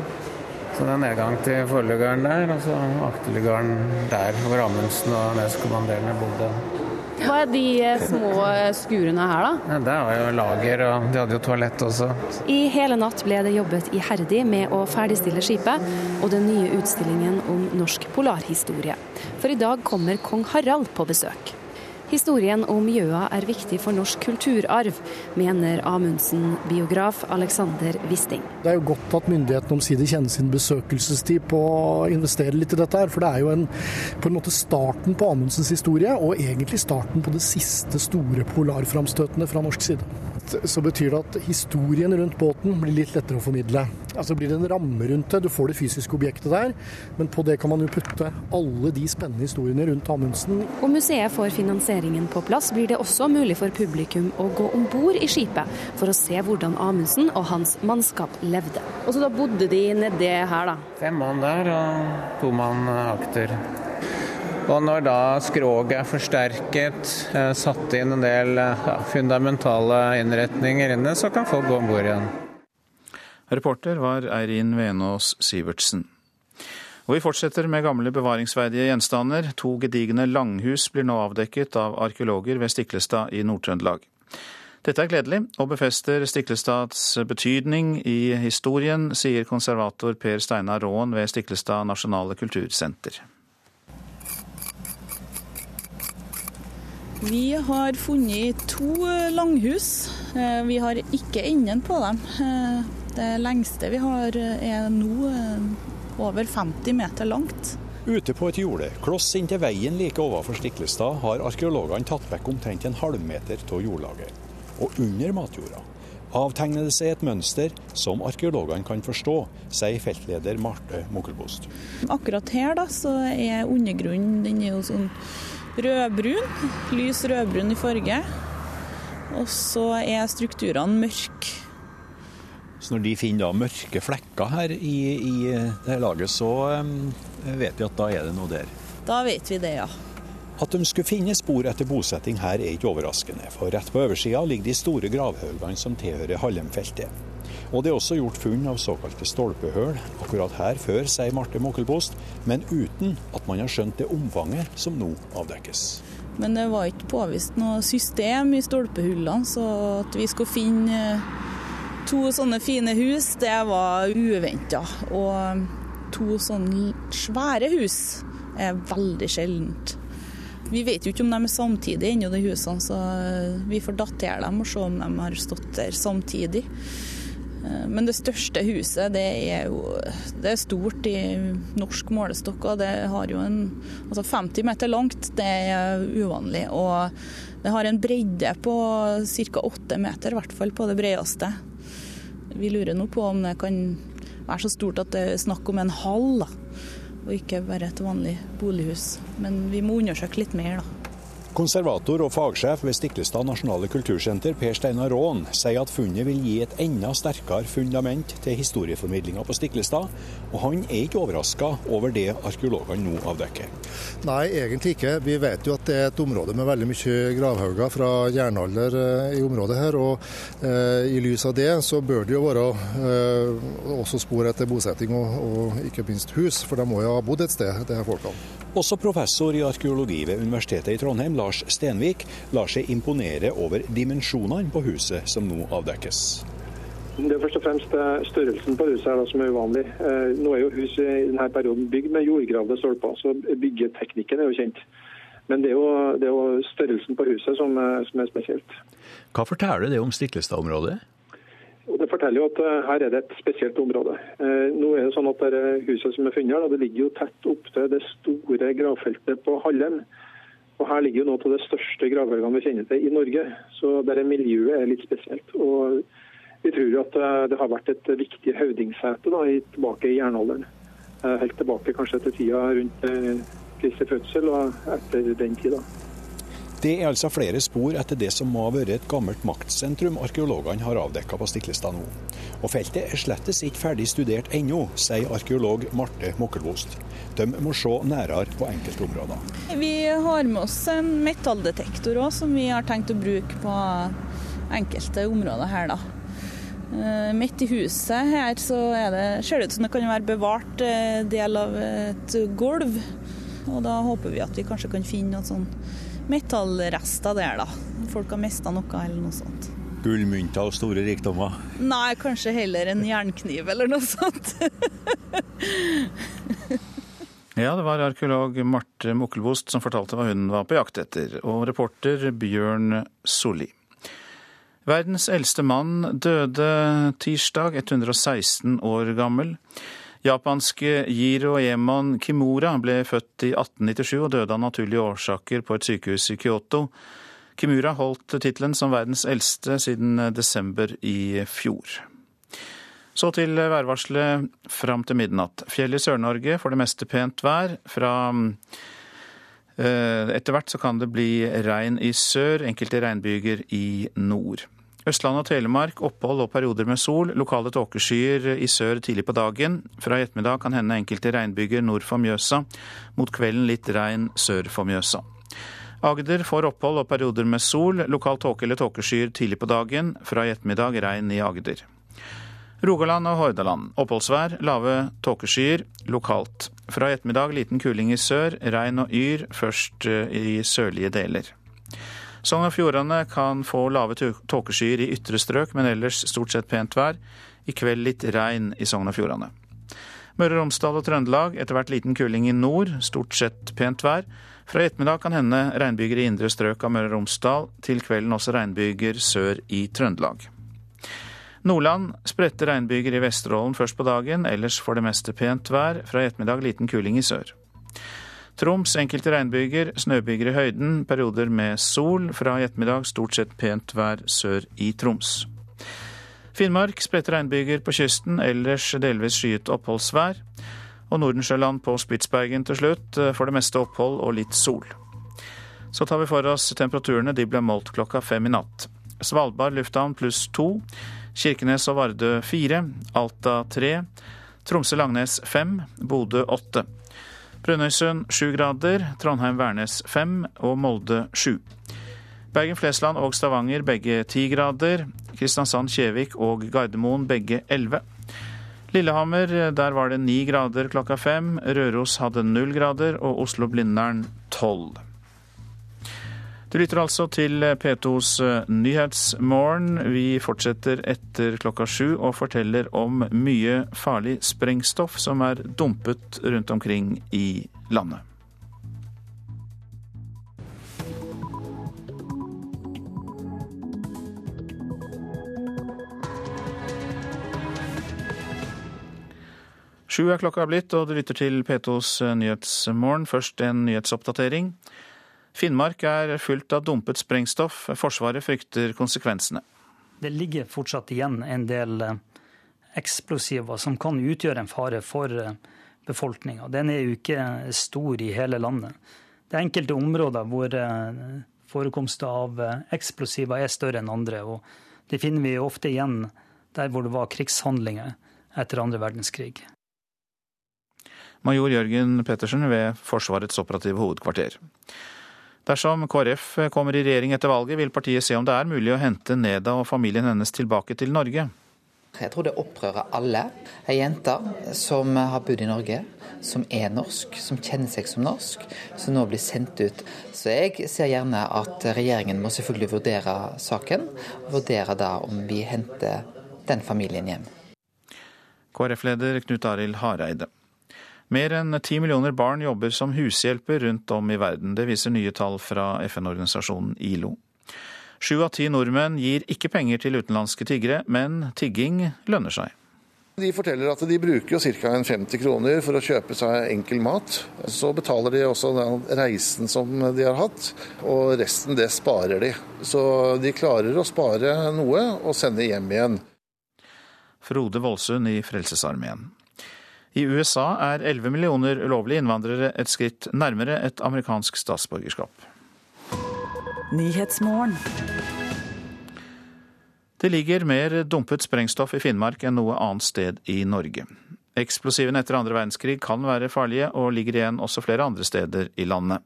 Så det er nedgang til forluggeren der, og så akterluggeren der hvor Amundsen og nestkommanderende bodde. Hva er de eh, små eh, skurene her, da? Ja, det var jo lager, og de hadde jo toalett også. I hele natt ble det jobbet iherdig med å ferdigstille skipet og den nye utstillingen om norsk polarhistorie. For i dag kommer kong Harald på besøk. Historien om Gjøa er viktig for norsk kulturarv, mener Amundsen-biograf Alexander Wisting. Det er jo godt at myndighetene omsider kjenner sin besøkelsestid på å investere litt i dette her. For det er jo en, på en måte starten på Amundsens historie, og egentlig starten på det siste store polarframstøtene fra norsk side. Så betyr det at historien rundt båten blir litt lettere å formidle. Altså blir det en ramme rundt det. Du får det fysiske objektet der, men på det kan man jo putte alle de spennende historiene rundt Amundsen. Om museet får finansieringen på plass, blir det også mulig for publikum å gå om bord i skipet for å se hvordan Amundsen og hans mannskap levde. Og så da bodde de nedi her, da? Fem mann der og to mann akter. Og når da skroget er forsterket, eh, satt inn en del ja, fundamentale innretninger inne, så kan folk gå om bord igjen. Reporter var Eirin Venås Sivertsen. Og vi fortsetter med gamle bevaringsverdige gjenstander. To gedigne langhus blir nå avdekket av arkeologer ved Stiklestad i Nord-Trøndelag. Dette er gledelig, og befester Stiklestads betydning i historien, sier konservator Per Steinar Råen ved Stiklestad nasjonale kultursenter. Vi har funnet to langhus. Eh, vi har ikke enden på dem. Eh, det lengste vi har er nå eh, over 50 meter langt. Ute på et jorde, kloss inntil veien like overfor Stiklestad, har arkeologene tatt vekk omtrent en halvmeter av jordlaget. Og under matjorda avtegner det seg et mønster som arkeologene kan forstå, sier feltleder Marte Mokkelbost. Akkurat her da, så er undergrunnen den er jo sånn rødbrun, lys rødbrun i farge. Og så er strukturene mørke. Så når de finner da mørke flekker her i, i det laget, så um, vet vi at da er det noe der? Da vet vi det, ja. At de skulle finne spor etter bosetting her er ikke overraskende, for rett på oversida ligger de store gravhaugene som tilhører Hallemfeltet. Og det er også gjort funn av såkalte stolpehull akkurat her før, sier Marte Mokkelpost, men uten at man har skjønt det omfanget som nå avdekkes. Men det var ikke påvist noe system i stolpehullene, så at vi skulle finne to sånne fine hus, det var uventa. Og to sånne svære hus er veldig sjeldent. Vi vet jo ikke om de er samtidig ennå, de husene, så vi får datere dem og se om de har stått der samtidig. Eh, men det største huset det er jo det er stort i norsk målestokk. og Det har jo en altså 50 meter langt, det er uvanlig. Og det har en bredde på ca. 8 meter, i hvert fall på det bredeste. Vi lurer nå på om det kan være så stort at det er snakk om en hall, da, og ikke bare et vanlig bolighus. Men vi må undersøke litt mer, da. Konservator og fagsjef ved Stiklestad nasjonale kultursenter, Per Steinar Raan, sier at funnet vil gi et enda sterkere fundament til historieformidlinga på Stiklestad, og han er ikke overraska over det arkeologene nå avdekker. Nei, egentlig ikke. Vi vet jo at det er et område med veldig mye gravhauger fra jernalder eh, i området her. og eh, I lys av det så bør det jo være eh, også spor etter bosetting og, og, ikke minst hus, for de må jo ha bodd et sted, disse folkene. Også professor i arkeologi ved Universitetet i Trondheim, Lars Stenvik, lar seg imponere over dimensjonene på huset som nå avdekkes. Det er først og fremst eh, størrelsen på huset her som er uvanlig. Eh, nå er jo huset i denne perioden bygd med jordgravde stolper, så byggeteknikken er jo kjent. Men det er jo, det er jo størrelsen på huset som, som, er spesielt. Hva forteller det om Stiklestad-området? Forteller jo at uh, her er det et spesielt område. Uh, nå er det sånn at det Huset som er funnet her, det ligger jo tett opptil det store gravfeltet på Hallen. Og Her ligger jo noe av det største gravhaugene vi kjenner til i Norge. Så der miljøet er litt spesielt. Og Vi tror jo at uh, det har vært et viktig høvdingsete tilbake i jernalderen. Helt tilbake kanskje til tida rundt Kristi fødsel og etter den tida. Det er altså flere spor etter det som må ha vært et gammelt maktsentrum arkeologene har avdekka på Stiklestad nå. Og feltet er slettes ikke ferdig studert ennå, sier arkeolog Marte Mokkelvost. De må se nærere på enkelte områder. Vi har med oss en metalldetektor òg, som vi har tenkt å bruke på enkelte områder her, da. Eh, midt i huset her så det, ser det ut som det kan være bevart eh, del av et gulv. Og da håper vi at vi kanskje kan finne noe sånn metallrester der, da. Folk har mista noe eller noe sånt. Gullmynter og store rikdommer? Nei, kanskje heller en jernkniv eller noe sånt. ja, det var arkeolog Marte Mukkelbost som fortalte hva hun var på jakt etter, og reporter Bjørn Solli. Verdens eldste mann døde tirsdag, 116 år gammel. Japanske Jiro Emon Kimura ble født i 1897 og døde av naturlige årsaker på et sykehus i Kyoto. Kimura holdt tittelen som verdens eldste siden desember i fjor. Så til værvarselet fram til midnatt. Fjell i Sør-Norge får det meste pent vær. Fra eh, etter hvert så kan det bli regn i sør, enkelte regnbyger i nord. Østland og Telemark opphold og perioder med sol. Lokale tåkeskyer i sør tidlig på dagen. Fra i ettermiddag kan hende enkelte regnbyger nord for Mjøsa. Mot kvelden litt regn sør for Mjøsa. Agder får opphold og perioder med sol. Lokal tåke eller tåkeskyer tidlig på dagen. Fra i ettermiddag regn i Agder. Rogaland og Hordaland. Oppholdsvær, lave tåkeskyer lokalt. Fra i ettermiddag liten kuling i sør, regn og yr først eh, i sørlige deler. Sogn og Fjordane kan få lave tåkeskyer i ytre strøk, men ellers stort sett pent vær. I kveld litt regn i Sogn og Fjordane. Møre og Romsdal og Trøndelag etter hvert liten kuling i nord, stort sett pent vær. Fra i ettermiddag kan hende regnbyger i indre strøk av Møre og Romsdal, til kvelden også regnbyger sør i Trøndelag. Nordland spredte regnbyger i Vesterålen først på dagen, ellers for det meste pent vær. Fra i ettermiddag liten kuling i sør. Troms enkelte regnbyger, snøbyger i høyden, perioder med sol. Fra i ettermiddag stort sett pent vær sør i Troms. Finnmark spredte regnbyger på kysten, ellers delvis skyet oppholdsvær. Og Nordensjøland på Spitsbergen til slutt, for det meste opphold og litt sol. Så tar vi for oss temperaturene. De ble målt klokka fem i natt. Svalbard lufthavn pluss to. Kirkenes og Vardø fire. Alta tre. Tromsø-Langnes fem. Bodø åtte. Brønnøysund sju grader, Trondheim-Værnes fem og Molde sju. Bergen-Flesland og Stavanger begge 10 grader. Kristiansand-Kjevik og Gardermoen begge 11. Lillehammer, der var det 9 grader klokka fem. Røros hadde 0 grader, og Oslo-Blindern 12. Du lytter altså til P2s Nyhetsmorgen. Vi fortsetter etter klokka sju og forteller om mye farlig sprengstoff som er dumpet rundt omkring i landet. Sju er klokka blitt, og du lytter til P2s Nyhetsmorgen. Først en nyhetsoppdatering. Finnmark er fullt av dumpet sprengstoff. Forsvaret frykter konsekvensene. Det ligger fortsatt igjen en del eh, eksplosiver som kan utgjøre en fare for eh, befolkninga. Den er jo ikke stor i hele landet. Det er enkelte områder hvor forekomster av eksplosiver er større enn andre. og Det finner vi ofte igjen der hvor det var krigshandlinger etter andre verdenskrig. Major Jørgen Pettersen ved Forsvarets operative hovedkvarter. Dersom KrF kommer i regjering etter valget, vil partiet se om det er mulig å hente Neda og familien hennes tilbake til Norge. Jeg tror det opprører alle. Ei jente som har bodd i Norge, som er norsk, som kjenner seg som norsk, som nå blir sendt ut. Så jeg ser gjerne at regjeringen må selvfølgelig vurdere saken, og vurdere da om vi henter den familien hjem. KrF-leder Knut Arild Hareide. Mer enn ti millioner barn jobber som hushjelper rundt om i verden. Det viser nye tall fra FN-organisasjonen ILO. Sju av ti nordmenn gir ikke penger til utenlandske tiggere, men tigging lønner seg. De forteller at de bruker ca. 50 kroner for å kjøpe seg enkel mat. Så betaler de også den reisen som de har hatt, og resten det sparer de. Så de klarer å spare noe og sende hjem igjen. Frode Voldsund i Frelsesarmeen. I USA er 11 millioner ulovlige innvandrere et skritt nærmere et amerikansk statsborgerskap. Det ligger mer dumpet sprengstoff i Finnmark enn noe annet sted i Norge. Eksplosivene etter andre verdenskrig kan være farlige, og ligger igjen også flere andre steder i landet.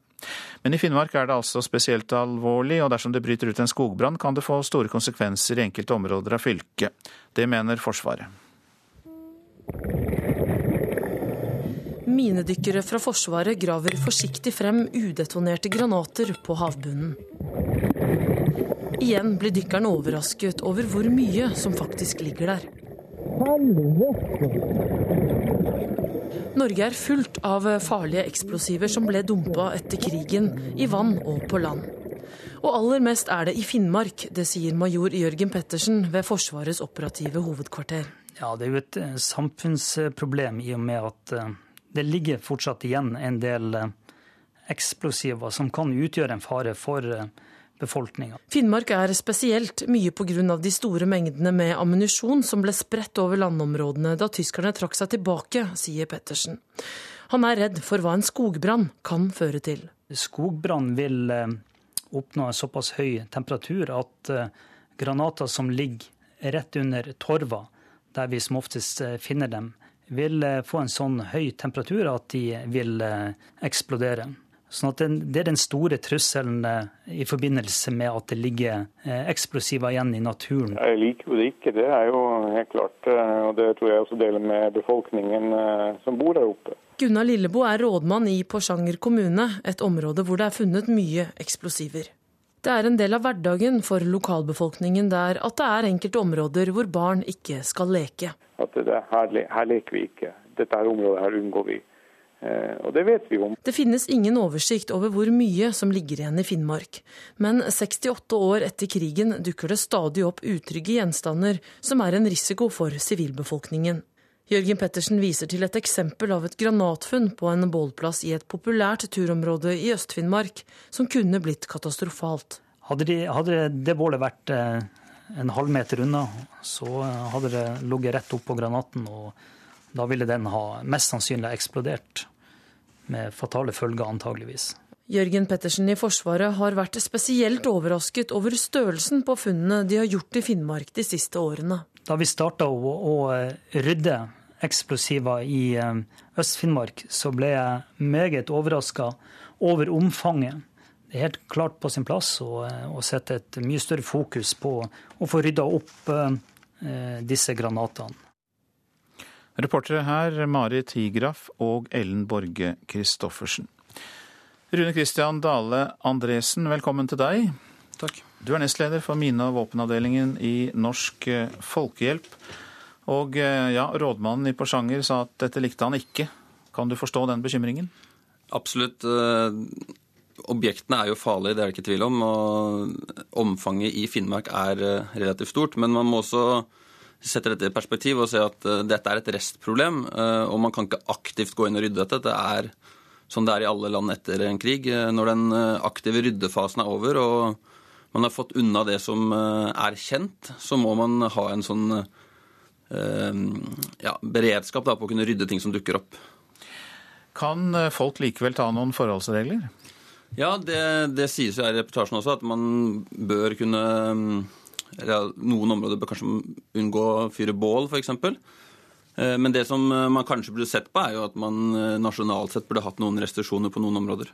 Men i Finnmark er det altså spesielt alvorlig, og dersom det bryter ut en skogbrann, kan det få store konsekvenser i enkelte områder av fylket. Det mener Forsvaret. Minedykkere fra Forsvaret graver forsiktig frem udetonerte granater på havbunnen. Igjen blir dykkerne overrasket over hvor mye som faktisk ligger der. Norge er fullt av farlige eksplosiver som ble dumpa etter krigen, i vann og på land. Og aller mest er det i Finnmark, det sier major Jørgen Pettersen ved Forsvarets operative hovedkvarter. Ja, Det er jo et eh, samfunnsproblem i og med at eh, det ligger fortsatt igjen en del eh, eksplosiver som kan utgjøre en fare for befolkninga. Finnmark er spesielt mye pga. de store mengdene med ammunisjon som ble spredt over landområdene da tyskerne trakk seg tilbake, sier Pettersen. Han er redd for hva en skogbrann kan føre til. Skogbrann vil oppnå en såpass høy temperatur at granater som ligger rett under torva, der vi som oftest finner dem, vil få en sånn høy temperatur at de vil eksplodere. Sånn at Det er den store trusselen i forbindelse med at det ligger eksplosiver igjen i naturen. Jeg liker jo det ikke, det er jo helt klart. Og det tror jeg også deler med befolkningen som bor der oppe. Gunnar Lillebo er rådmann i Porsanger kommune, et område hvor det er funnet mye eksplosiver. Det er en del av hverdagen for lokalbefolkningen der at det er enkelte områder hvor barn ikke skal leke. At det, her, her leker vi ikke. Dette her området her unngår vi. Eh, og det vet vi om. Det finnes ingen oversikt over hvor mye som ligger igjen i Finnmark. Men 68 år etter krigen dukker det stadig opp utrygge gjenstander som er en risiko for sivilbefolkningen. Jørgen Pettersen viser til et eksempel av et granatfunn på en bålplass i et populært turområde i Øst-Finnmark, som kunne blitt katastrofalt. Hadde, de, hadde det bålet vært eh, en halvmeter unna, så hadde det ligget rett oppå granaten, og da ville den ha mest sannsynlig eksplodert. Med fatale følger, antageligvis. Jørgen Pettersen i Forsvaret har vært spesielt overrasket over størrelsen på funnene de har gjort i Finnmark de siste årene. Da vi starta å, å rydde eksplosiver i Øst-Finnmark, så ble jeg meget overraska over omfanget. det er helt klart på sin plass å, å sette et mye større fokus på å få rydda opp eh, disse granatene. Reportere her Mari Tigraf og Ellen Borge Christoffersen. Rune Kristian Dale Andresen, velkommen til deg. Takk. Du er nestleder for mine- og våpenavdelingen i Norsk eh, Folkehjelp. Og eh, ja, rådmannen i Porsanger sa at dette likte han ikke. Kan du forstå den bekymringen? Absolutt. Objektene er jo farlige, det er det ikke tvil om. Og omfanget i Finnmark er relativt stort. Men man må også sette dette i perspektiv og se at dette er et restproblem. Og man kan ikke aktivt gå inn og rydde dette. Det er sånn det er i alle land etter en krig. Når den aktive ryddefasen er over og man har fått unna det som er kjent, så må man ha en sånn ja, beredskap da, på å kunne rydde ting som dukker opp. Kan folk likevel ta noen forholdsregler? Ja, det, det sies jo her i reportasjen også, at man bør kunne noen områder bør kanskje unngå å fyre bål, f.eks. Eh, men det som eh, man kanskje burde sett på, er jo at man eh, nasjonalt sett burde hatt noen restriksjoner på noen områder.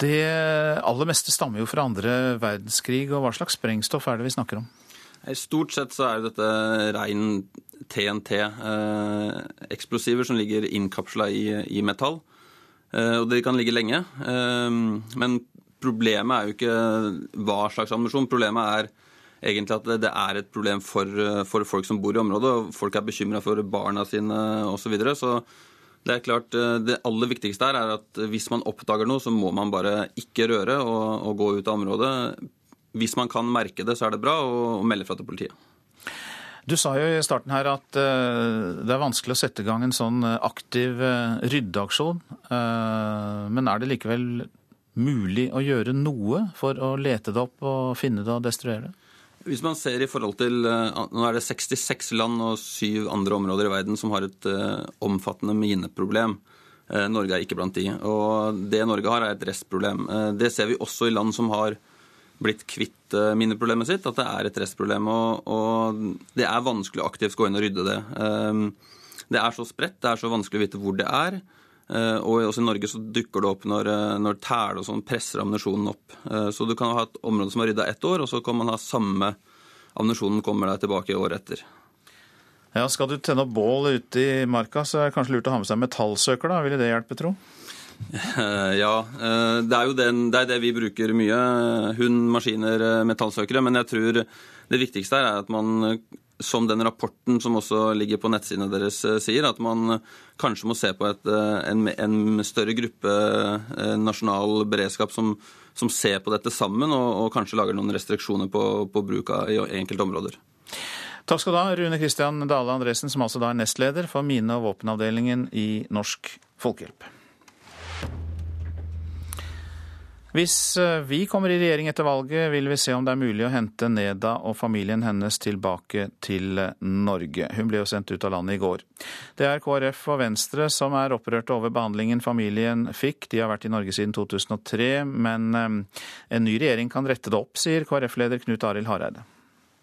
Det aller meste stammer jo fra andre verdenskrig, og hva slags sprengstoff er det vi snakker om? Stort sett så er dette rein TNT, eksplosiver som ligger innkapsla i, i metall. Og de kan ligge lenge. Men Problemet er jo ikke hva slags ammunisjon. Problemet er egentlig at det er et problem for, for folk som bor i området. og Folk er bekymra for barna sine osv. Så, videre. så det er klart, det aller viktigste her er at hvis man oppdager noe, så må man bare ikke røre og, og gå ut av området. Hvis man kan merke det, så er det bra, og melde fra til politiet. Du sa jo i starten her at uh, det er vanskelig å sette i gang en sånn aktiv uh, ryddeaksjon. Men er det likevel mulig å gjøre noe for å lete det opp og finne det og destruere det? Hvis man ser i forhold til eh, Nå er det 66 land og syv andre områder i verden som har et uh, omfattende mineproblem. Uh, Norge er ikke blant de. Og det Norge har, er et restproblem. Det ser vi også i land som har blitt kvitt mineproblemet sitt, at det er et restproblem. Og, og, det er vanskelig å aktivt gå inn og rydde det. Det er så spredt, det er så vanskelig å vite hvor det er. Eh, og også i Norge så dukker det opp når, eh, når tæle og sånn presser ammunisjonen opp. Eh, så du kan ha et område som er rydda ett år, og så kan man ha samme ammunisjonen kommer deg tilbake året etter. Ja, Skal du tenne opp bål ute i marka, så er det kanskje lurt å ha med seg metallsøker? da, Ville det hjelpe, tro? Ja, det er jo den, det, er det vi bruker mye. Hund, maskiner, metallsøkere. Men jeg tror det viktigste er at man som den rapporten som også ligger på nettsidene deres eh, sier, at man kanskje må se på et, eh, en, en, større gruppe eh, nasjonal beredskap som, som ser på dette sammen, og, og kanskje lager noen restriksjoner på, på bruk av i enkelte områder. Takk skal du ha, Rune Kristian Dale Andresen, som altså da er nestleder for mine- og våpenavdelingen i Norsk Folkehjelp. Hvis eh, vi kommer i regjering etter valget, vil vi se om det er mulig å hente Neda og familien hennes tilbake til Norge. Hun ble jo sendt ut av landet i går. Det er KrF og Venstre som er opprørte over behandlingen familien fikk. De har vært i Norge siden 2003, men eh, en ny regjering kan rette det opp, sier KrF-leder Knut Arild Hareide.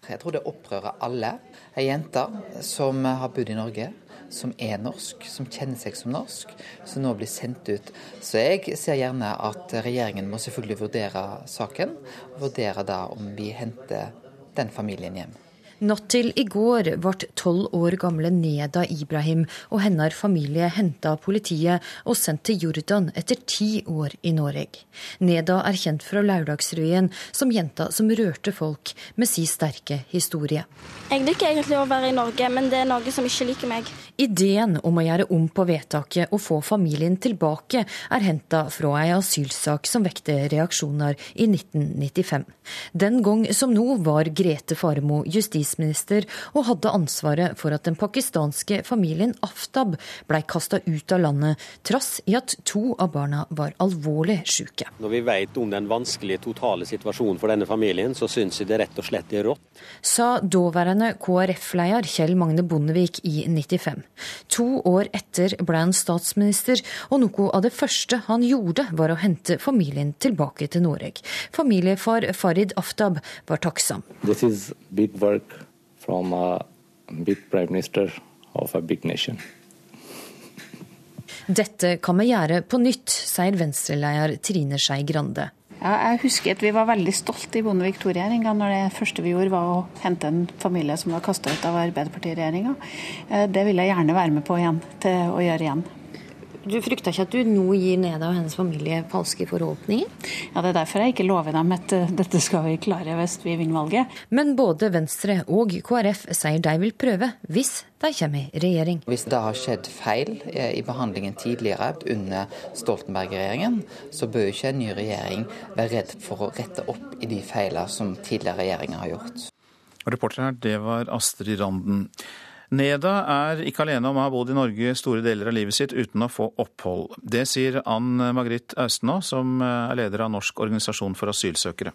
Jeg tror det opprører alle. Ei jente som har bodd i Norge som er norsk, som kjenner seg som norsk, som nå blir sendt ut. Så jeg ser gjerne at regjeringen må selvfølgelig vurdere saken, og vurdere da om vi henter den familien hjem. Natt til i går ble tolv år gamle Neda Ibrahim og hennes familie henta av politiet og sendt til Jordan etter ti år i Norge. Neda er kjent fra Lørdagsrevyen som jenta som rørte folk med sin sterke historie. Jeg liker egentlig å være i Norge, men det er noe som ikke liker meg. Ideen om å gjøre om på vedtaket og få familien tilbake er henta fra ei asylsak som vekte reaksjoner i 1995. Den gang som nå var Grete Faremo justisminister og hadde ansvaret for at den pakistanske familien Aftab blei kasta ut av landet, trass i at to av barna var alvorlig syke. Når vi vet om den vanskelige totale situasjonen for denne familien, så syns jeg det rett og slett er rått. Sa daværende KrF-leder Kjell Magne Bondevik i 95. To år etter ble han statsminister, og noe av det første han gjorde var å hente familien tilbake til Norge. Familiefar Farid Aftab var takksam. This is big work from a big prime minister of a big nation. Dette kan vi gjøre på nytt, sier Venstre-leder Trine Skei Grande. Ja, jeg husker at vi var veldig stolte i Bondevik II-regjeringa når det første vi gjorde var å hente en familie som var kasta ut av Arbeiderparti-regjeringa. Eh, det vil jeg gjerne være med på igjen, til å gjøre igjen. Du frykter ikke at du nå gir Neda og hennes familie falske forhåpninger? Ja, Det er derfor jeg ikke lover dem at eh, dette skal vi klare hvis vi vinner valget. Men både Venstre og KrF sier de vil prøve, hvis de kommer i regjering. Hvis det har skjedd feil eh, i behandlingen tidligere under Stoltenberg-regjeringen, så bør ikke en ny regjering være redd for å rette opp i de feilene som tidligere regjeringer har gjort. Reporter her, det var Astrid Randen. Neda er ikke alene om å ha bodd i Norge store deler av livet sitt uten å få opphold. Det sier Ann Margrit Austenå, som er leder av Norsk organisasjon for asylsøkere.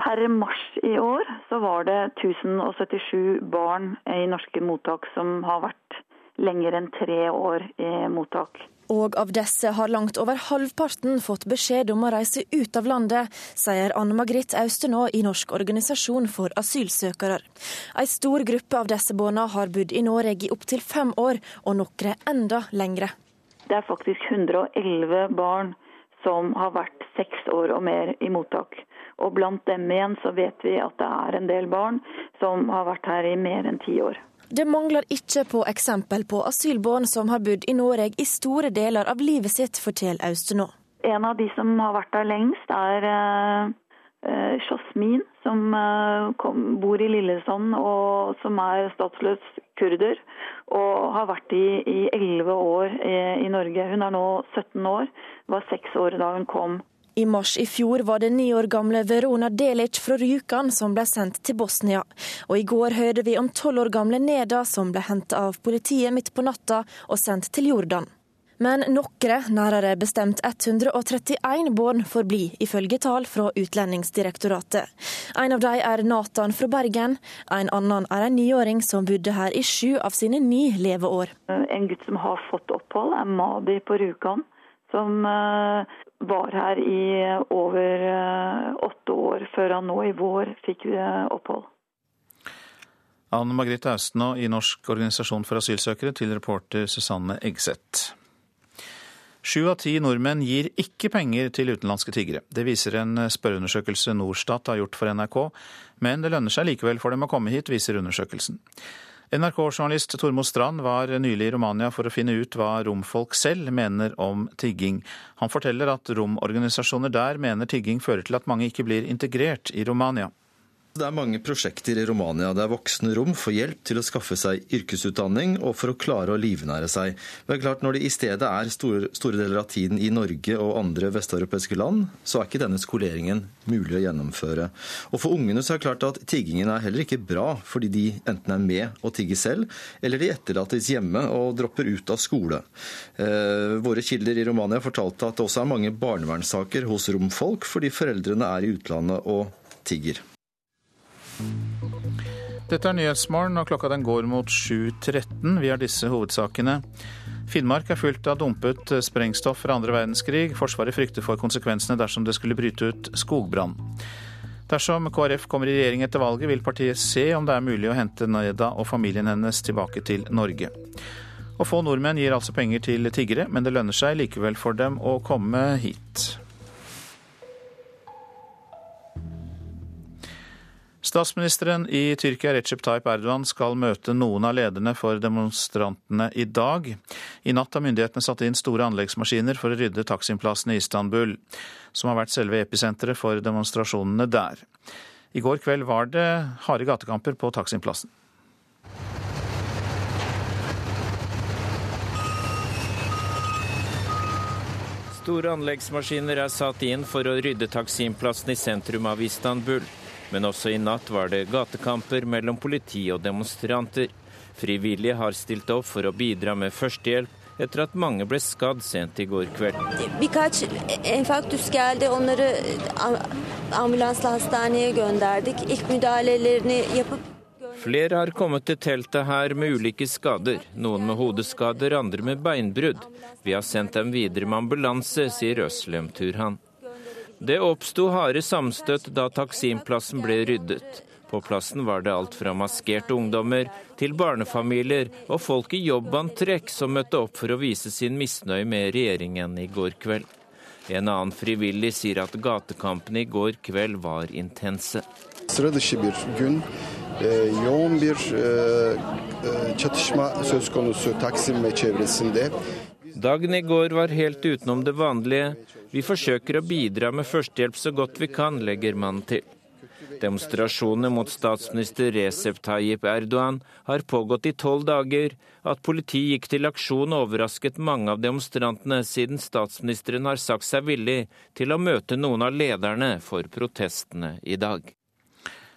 Per mars i år så var det 1077 barn i norske mottak som har vært lenger enn tre år i mottak. Og av disse har langt over halvparten fått beskjed om å reise ut av landet, sier Anne Margrit Austenå i Norsk organisasjon for asylsøkere. En stor gruppe av disse barna har bodd i Norge i opptil fem år, og noen enda lengre. Det er faktisk 111 barn som har vært seks år og mer i mottak. Og blant dem igjen så vet vi at det er en del barn som har vært her i mer enn ti år. Det mangler ikke på eksempel på asylbarn som har bodd i Norge i store deler av livet sitt, forteller Austenå. En av de som har vært der lengst, er uh, Jasmin, som uh, kom, bor i Lillesand og som er statsløs kurder. Og har vært i elleve år i, i Norge. Hun er nå 17 år, var seks år da hun kom. I mars i fjor var det ni år gamle Verona Delic fra Rjukan som ble sendt til Bosnia. Og i går hørte vi om tolv år gamle Neda som ble hentet av politiet midt på natta og sendt til Jordan. Men noen, nærmere bestemt 131 barn, får bli, ifølge tall fra Utlendingsdirektoratet. En av dem er Nathan fra Bergen. En annen er en niåring som bodde her i sju av sine ni leveår. En gutt som har fått opphold, er Madi på Rjukan som var her i over åtte år, før han nå i vår fikk opphold. Anne Margrethe Austenå i Norsk organisasjon for asylsøkere til reporter Susanne Eggseth. Sju av ti nordmenn gir ikke penger til utenlandske tiggere. Det viser en spørreundersøkelse Norstat har gjort for NRK, men det lønner seg likevel for dem å komme hit, viser undersøkelsen. NRK-journalist Tormod Strand var nylig i Romania for å finne ut hva romfolk selv mener om tigging. Han forteller at romorganisasjoner der mener tigging fører til at mange ikke blir integrert i Romania. Det er mange prosjekter i Romania der voksne rom får hjelp til å skaffe seg yrkesutdanning og for å klare å livnære seg. Men klart Når det i stedet er store, store deler av tiden i Norge og andre vesteuropeiske land, så er ikke denne skoleringen mulig å gjennomføre. Og For ungene så er det klart at tiggingen er heller ikke bra, fordi de enten er med og tigger selv, eller de etterlates hjemme og dropper ut av skole. Eh, våre kilder i Romania fortalte at det også er mange barnevernssaker hos romfolk fordi foreldrene er i utlandet og tigger. Dette er Nyhetsmorgen, og klokka den går mot 7.13. Vi har disse hovedsakene. Finnmark er fullt av dumpet sprengstoff fra andre verdenskrig. Forsvaret frykter for konsekvensene dersom det skulle bryte ut skogbrann. Dersom KrF kommer i regjering etter valget, vil partiet se om det er mulig å hente Neda og familien hennes tilbake til Norge. Og få nordmenn gir altså penger til tiggere, men det lønner seg likevel for dem å komme hit. Statsministeren i Tyrkia Recep Tayyip Erdogan skal møte noen av lederne for demonstrantene i dag. I natt har myndighetene satt inn store anleggsmaskiner for å rydde Taksim-plassen i Istanbul, som har vært selve episenteret for demonstrasjonene der. I går kveld var det harde gatekamper på Taksim-plassen. Store anleggsmaskiner er satt inn for å rydde Taksim-plassen i sentrum av Istanbul. Men også i natt var det gatekamper mellom politi og demonstranter. Frivillige har stilt opp for å bidra med førstehjelp etter at mange ble skadd sent i går kveld. Flere har kommet til teltet her med ulike skader. Noen med hodeskader, andre med beinbrudd. Vi har sendt dem videre med ambulanse, sier Øslem Turhan. Det oppsto harde samstøt da Taksimplassen ble ryddet. På plassen var det alt fra maskerte ungdommer til barnefamilier og folk i jobbantrekk som møtte opp for å vise sin misnøye med regjeringen i går kveld. En annen frivillig sier at gatekampene i går kveld var intense. Yoğun bir çatışma söz konusu Taksim ve çevresinde. Dagen i går var helt utenom det vanlige. Vi forsøker å bidra med førstehjelp så godt vi kan, legger mannen til. Demonstrasjonene mot statsminister Recep Tayyip Erdogan har pågått i tolv dager. At politiet gikk til aksjon overrasket mange av demonstrantene, siden statsministeren har sagt seg villig til å møte noen av lederne for protestene i dag.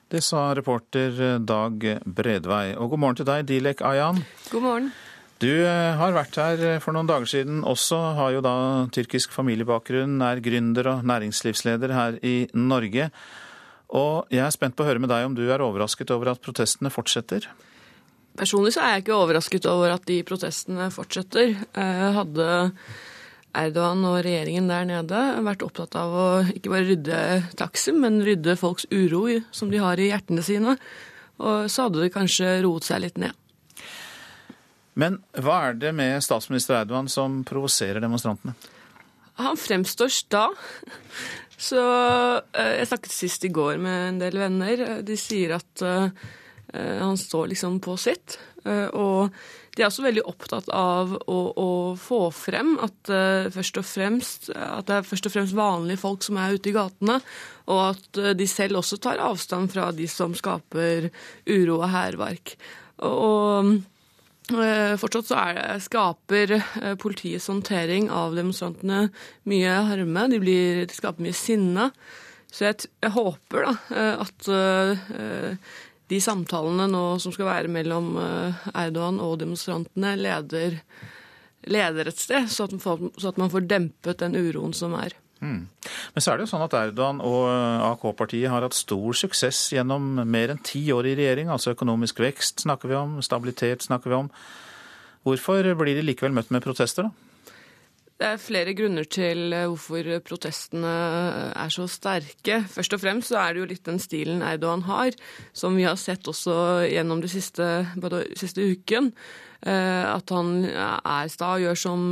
Det sa reporter Dag Bredvei. Og god morgen til deg, Dilek Ayan. God morgen. Du eh, har vært her for noen dager siden også, har jo da tyrkisk familiebakgrunn, er gründer og næringslivsleder her i Norge. Og jeg er spent på å høre med deg om du er overrasket over at protestene fortsetter? Personlig så er jeg ikke overrasket over at de protestene fortsetter. Hadde Erdogan og regjeringen der nede vært opptatt av å ikke bare rydde Taksim, men rydde folks uro som de har i hjertene sine, og så hadde det kanskje roet seg litt ned. Men hva er det med statsminister Erdogan som provoserer demonstrantene? Han fremstår sta. Så Jeg snakket sist i går med en del venner. De sier at han står liksom på sitt. Og de er også veldig opptatt av å, å få frem at, først og fremst, at det er først og fremst vanlige folk som er ute i gatene, og at de selv også tar avstand fra de som skaper uro og hærverk. Og Fortsatt så det, skaper politiets håndtering av demonstrantene mye harme. De, blir, de skaper mye sinne. Så jeg, jeg håper da at de samtalene nå som skal være mellom Erdogan og demonstrantene, leder, leder et sted, så at, får, så at, man får dempet den uroen som er. Mm. Men så er det jo sånn at Erdogan og AK-partiet har hatt stor suksess gjennom mer enn ti år i regjering. Altså økonomisk vekst snakker vi om, stabilitet snakker vi om. Hvorfor blir de likevel møtt med protester, da? Det er flere grunner til hvorfor protestene er så sterke. Først og fremst så er det jo litt den stilen Erdogan har, som vi har sett også gjennom det siste, både siste uken. At han er sta og gjør, som,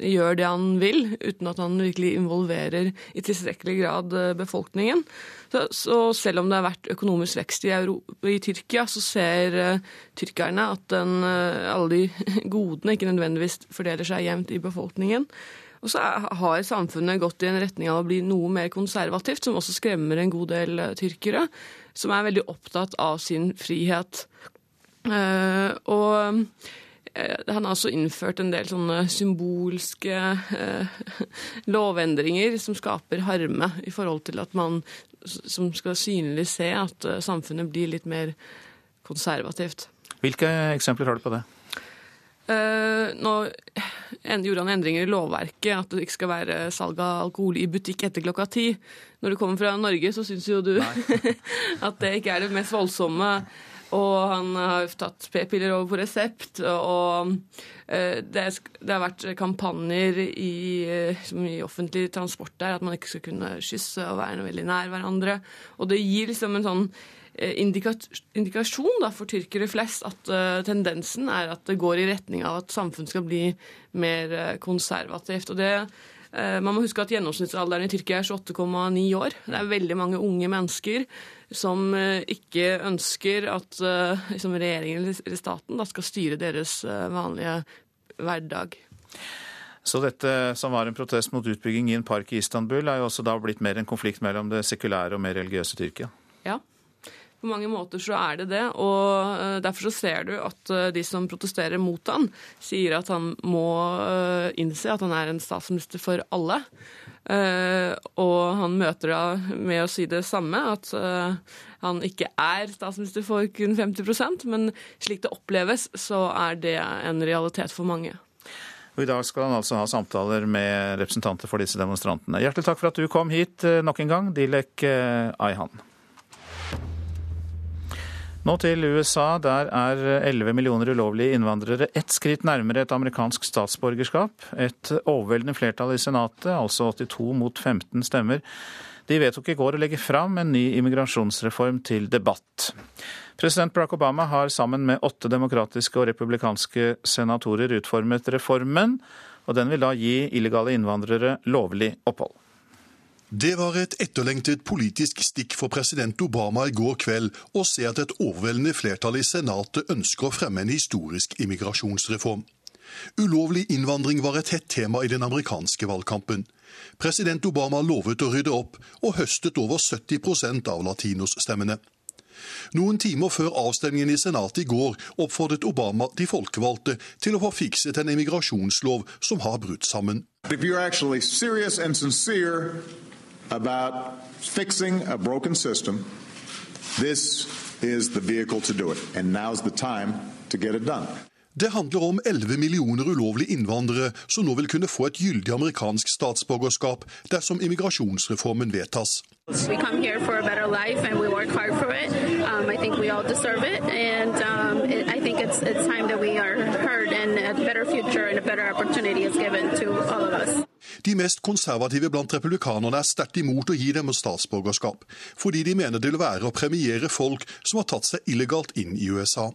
gjør det han vil, uten at han virkelig involverer i tilstrekkelig grad befolkningen. Så, så selv om det har vært økonomisk vekst i, Europa, i Tyrkia, så ser tyrkerne at den, alle de godene ikke nødvendigvis fordeler seg jevnt i befolkningen. Og så har samfunnet gått i en retning av å bli noe mer konservativt, som også skremmer en god del tyrkere, som er veldig opptatt av sin frihet. Uh, og uh, han har også innført en del sånne symbolske uh, lovendringer som skaper harme i forhold til at man som skal synlig se at samfunnet blir litt mer konservativt. Hvilke eksempler har du på det? nå gjorde han endringer i lovverket, at det ikke skal være salg av alkohol i butikk etter klokka ti. Når du kommer fra Norge, så syns jo du at det ikke er det mest voldsomme. Og han har tatt p-piller over på resept. Og det, har vært kampanjer i, i, offentlig transport der at man ikke skal kunne kysse og være veldig nær hverandre. Og det gir liksom en sånn indikasjon da, for tyrkere flest at tendensen er at det går i retning av at samfunnet skal bli mer konservativt. Og det man må huske at Gjennomsnittsalderen i Tyrkia er 28,9 år. Det er veldig mange unge mennesker som ikke ønsker at liksom, regjeringen eller staten da, skal styre deres vanlige hverdag. Så dette som var en protest mot utbygging i en park i Istanbul, er jo også da blitt mer en konflikt mellom det sekulære og mer religiøse Tyrkia? Ja. På mange måter så er det det, og derfor så ser du at de som protesterer mot han, sier at han må innse at han er en statsminister for alle. Og han møter da med å si det samme, at han ikke er statsminister for kun 50% men slik det oppleves, så er det en realitet for mange. Og I dag skal han altså ha samtaler med representanter for disse demonstrantene. Hjertelig takk for at du kom hit nok en gang, Dilek Ayhan. Nå til USA. Der er 11 millioner ulovlige innvandrere ett skritt nærmere et amerikansk statsborgerskap. Et overveldende flertall i Senatet, altså 82 mot 15 stemmer, De vedtok i går å legge fram en ny immigrasjonsreform til debatt. President Barack Obama har sammen med åtte demokratiske og republikanske senatorer utformet reformen, og den vil da gi illegale innvandrere lovlig opphold. Det var et etterlengtet politisk stikk for president Obama i går kveld å se at et overveldende flertall i Senatet ønsker å fremme en historisk immigrasjonsreform. Ulovlig innvandring var et hett tema i den amerikanske valgkampen. President Obama lovet å rydde opp, og høstet over 70% av latinosstemmene. Noen timer før avstemningen i Senatet i går oppfordret Obama de folkevalgte til å få fikset en immigrasjonslov som har brutt sammen. If you're actually serious and sincere about fixing a broken system, this is the vehicle to do it. And now's the time to get it done. Det handler om 11 millioner ulovlige innvandrere som nå vil kunne få et gyldig amerikansk statsborgerskap dersom immigrasjonsreformen vedtas. We come here for a better life and we work hard for it. Um, I think we all deserve it. And um, it, I think it's, it's time that we are heard and a better future and a better opportunity is given to all of us. De mest konservative blant republikanerne er sterkt imot å gi dem statsborgerskap, fordi de mener det vil være å premiere folk som har tatt seg illegalt inn i USA.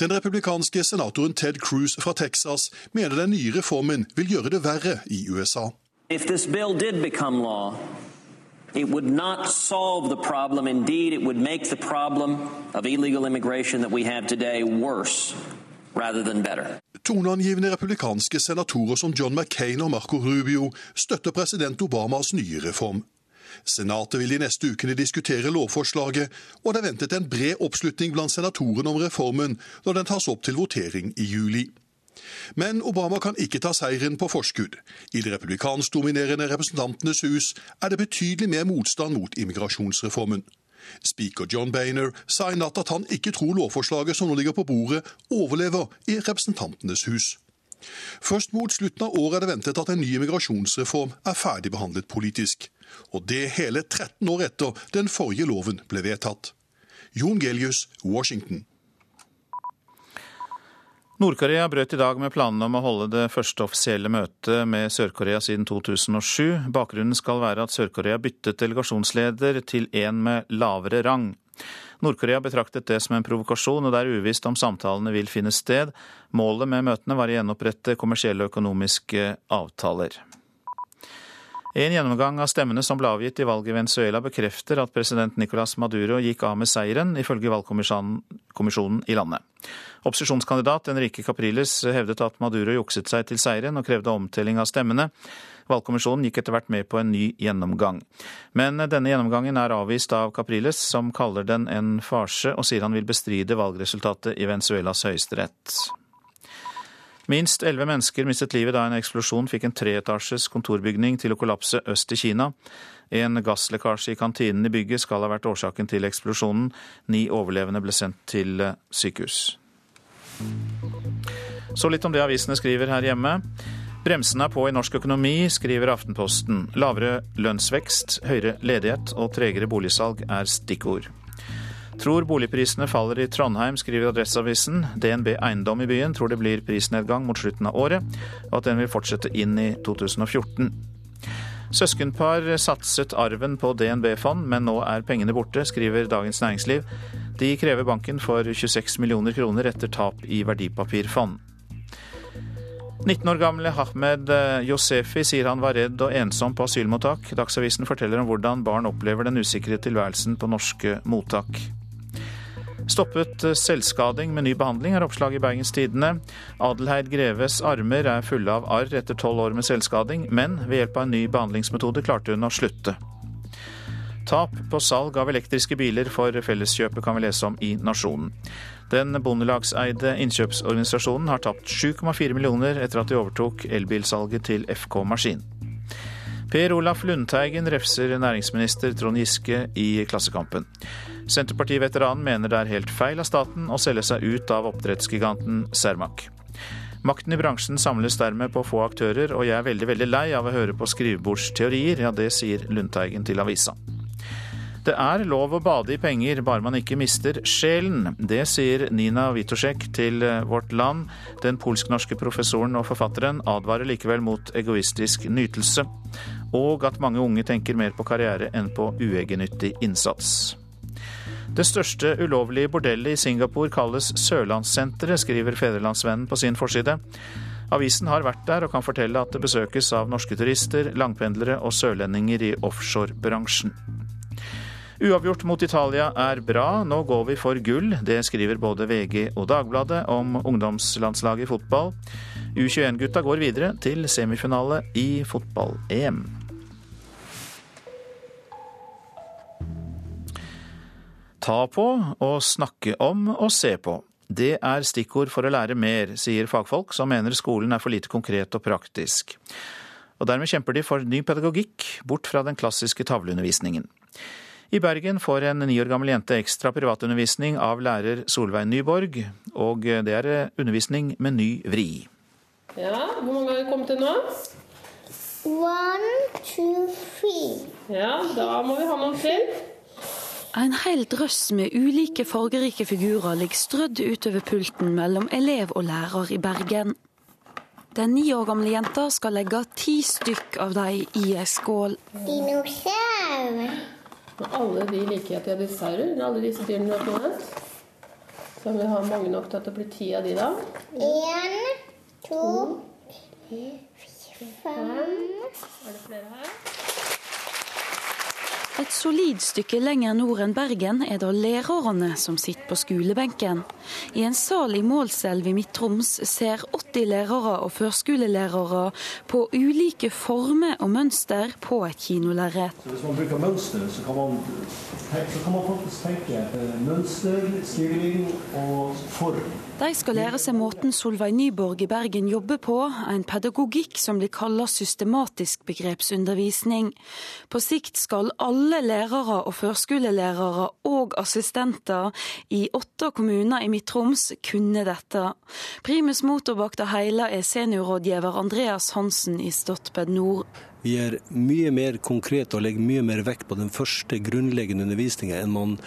Den republikanske senatoren Ted Cruz fra Texas mener den nye reformen vil gjøre det verre i USA. Law, it would not solve the problem. Indeed, it would make the problem of illegal immigration that we have today worse. Toneangivende republikanske senatorer som John McCain og Marco Rubio støtter president Obamas nye reform. Senatet vil de neste ukene diskutere lovforslaget, og det er ventet en bred oppslutning blant senatorene om reformen når den tas opp til votering i juli. Men Obama kan ikke ta seieren på forskudd. I det republikansk-dominerende Representantenes hus er det betydelig mer motstand mot immigrasjonsreformen. Speaker John Boehner sa i natt at han ikke tror lovforslaget som nå ligger på bordet, overlever i Representantenes hus. Først mot slutten av året er det ventet at en ny immigrasjonsreform er ferdigbehandlet politisk. Og det hele 13 år etter den forrige loven ble vedtatt. Jon Gelius, Washington. Nord-Korea brøt i dag med planene om å holde det første offisielle møtet med Sør-Korea siden 2007. Bakgrunnen skal være at Sør-Korea byttet delegasjonsleder til en med lavere rang. Nord-Korea betraktet det som en provokasjon, og det er uvisst om samtalene vil finne sted. Målet med møtene var å gjenopprette kommersielle og økonomiske avtaler. En gjennomgang av stemmene som ble avgitt i valget i Venezuela bekrefter at president Nicolas Maduro gikk av med seieren, ifølge valgkommisjonen i landet. Opposisjonskandidat Enrique Capriles hevdet at Maduro jukset seg til seieren og krevde omtelling av stemmene. Valgkommisjonen gikk etter hvert med på en ny gjennomgang. Men denne gjennomgangen er avvist av Capriles, som kaller den en farse, og sier han vil bestride valgresultatet i Venezuelas høyesterett. Minst elleve mennesker mistet livet da en eksplosjon fikk en treetasjes kontorbygning til å kollapse øst i Kina. En gasslekkasje i kantinen i bygget skal ha vært årsaken til eksplosjonen. Ni overlevende ble sendt til sykehus. Så litt om det avisene skriver her hjemme. Bremsene er på i norsk økonomi, skriver Aftenposten. Lavere lønnsvekst, høyere ledighet og tregere boligsalg er stikkord. Tror boligprisene faller i Trondheim, skriver Adresseavisen. DNB Eiendom i byen tror det blir prisnedgang mot slutten av året, og at den vil fortsette inn i 2014. Søskenpar satset arven på DNB-fond, men nå er pengene borte, skriver Dagens Næringsliv. De krever banken for 26 millioner kroner etter tap i verdipapirfond. 19 år gamle Ahmed Yosefi sier han var redd og ensom på asylmottak. Dagsavisen forteller om hvordan barn opplever den usikre tilværelsen på norske mottak. Stoppet selvskading med ny behandling, er oppslag i Bergens Tidende. Adelheid Greves armer er fulle av arr etter tolv år med selvskading, men ved hjelp av en ny behandlingsmetode klarte hun å slutte. Tap på salg av elektriske biler for Felleskjøpet kan vi lese om i Nasjonen. Den bondelagseide innkjøpsorganisasjonen har tapt 7,4 millioner etter at de overtok elbilsalget til FK Maskin. Per Olaf Lundteigen refser næringsminister Trond Giske i Klassekampen. Senterpartiveteranen mener det er helt feil av staten å selge seg ut av oppdrettsgiganten Cermaq. Makten i bransjen samles dermed på få aktører, og jeg er veldig veldig lei av å høre på skrivebordsteorier. Ja, det sier Lundteigen til avisa. Det er lov å bade i penger, bare man ikke mister sjelen. Det sier Nina Witoszek til Vårt Land. Den polsk-norske professoren og forfatteren advarer likevel mot egoistisk nytelse. og at mange unge tenker mer på karriere enn på uegennyttig innsats. Det største ulovlige bordellet i Singapore kalles Sørlandssenteret, skriver Fedrelandsvennen på sin forside. Avisen har vært der og kan fortelle at det besøkes av norske turister, langpendlere og sørlendinger i offshorebransjen. Uavgjort mot Italia er bra, nå går vi for gull. Det skriver både VG og Dagbladet om ungdomslandslaget i fotball. U21-gutta går videre til semifinale i fotball-EM. Ta på og snakke om og se på. Det er stikkord for å lære mer, sier fagfolk som mener skolen er for lite konkret og praktisk. Og Dermed kjemper de for ny pedagogikk, bort fra den klassiske tavleundervisningen. I Bergen får en ni år gammel jente ekstra privatundervisning av lærer Solveig Nyborg, og det er undervisning med ny vri. Ja, Hvor mange har vi kommet til nå? One, two, three. Ja, Da må vi ha noen til. En hel drøss med ulike fargerike figurer ligger strødd utover pulten mellom elev og lærer i Bergen. Den ni år gamle jenta skal legge ti stykk av dem i ei skål. Dinosaur. Alle de liker til dinosaurer. Alle disse dyrene du har. Så vi har mange nok til at det blir ti av de, da. En, to, tre, fire, fem Er det flere her? Et solid stykke lenger nord enn Bergen er det lærerne som sitter på skolebenken. I en sal i Målselv i Midt-Troms ser 80 lærere og førskolelærere på ulike former og mønster på et kinolerret. Hvis man bruker mønster, så kan man, så kan man faktisk tenke eh, mønster, stilling og form. De skal lære seg måten Solveig Nyborg i Bergen jobber på, en pedagogikk som blir kalt systematisk begrepsundervisning. På sikt skal alle lærere og førskolelærere og assistenter i åtte kommuner i Midt-Troms kunne dette. Primus motor bak det hele er seniorrådgiver Andreas Hansen i Stotped Nord. Vi er mye mer konkrete og legger mye mer vekt på den første grunnleggende undervisninga enn man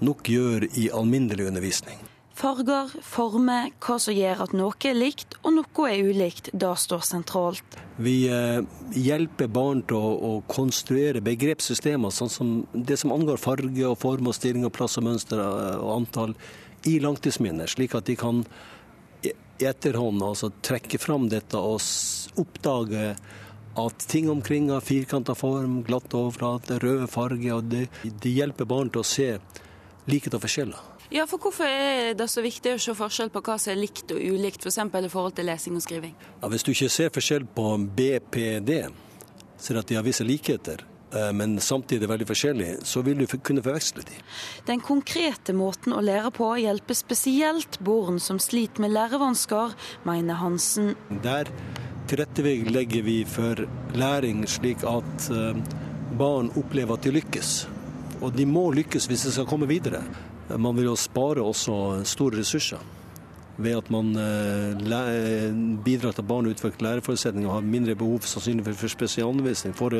nok gjør i alminnelig undervisning. Farger, former, hva som gjør at noe er likt og noe er ulikt, det står sentralt. Vi eh, hjelper barn til å, å, konstruere begrepssystemer, sånn som det som angår farge og form og stilling og plass og mønster eh, og antall, i langtidsminnet, slik at de kan i etterhånd altså, trekke fram dette og oppdage at ting omkring har firkanta form, glatt overflate, rød farge. og det, det hjelper barn til å se likhet og forskjeller. Ja, for Hvorfor er det så viktig å se forskjell på hva som er likt og ulikt, f.eks. i forhold til lesing og skriving? Ja, hvis du ikke ser forskjell på BPD, ser at de har visse likheter, men samtidig veldig forskjellig, så vil du kunne forveksle de. Den konkrete måten å lære på hjelper spesielt barn som sliter med lærevansker, mener Hansen. Der tilrettelegger vi for læring slik at eh, barn opplever at de lykkes. Og de må lykkes hvis de skal komme videre. Man vil jo spare også store ressurser ved at man eh, bidrar til at barn utvikler læreforutsetninger og har mindre behov sannsynlig for spesialundervisning. Får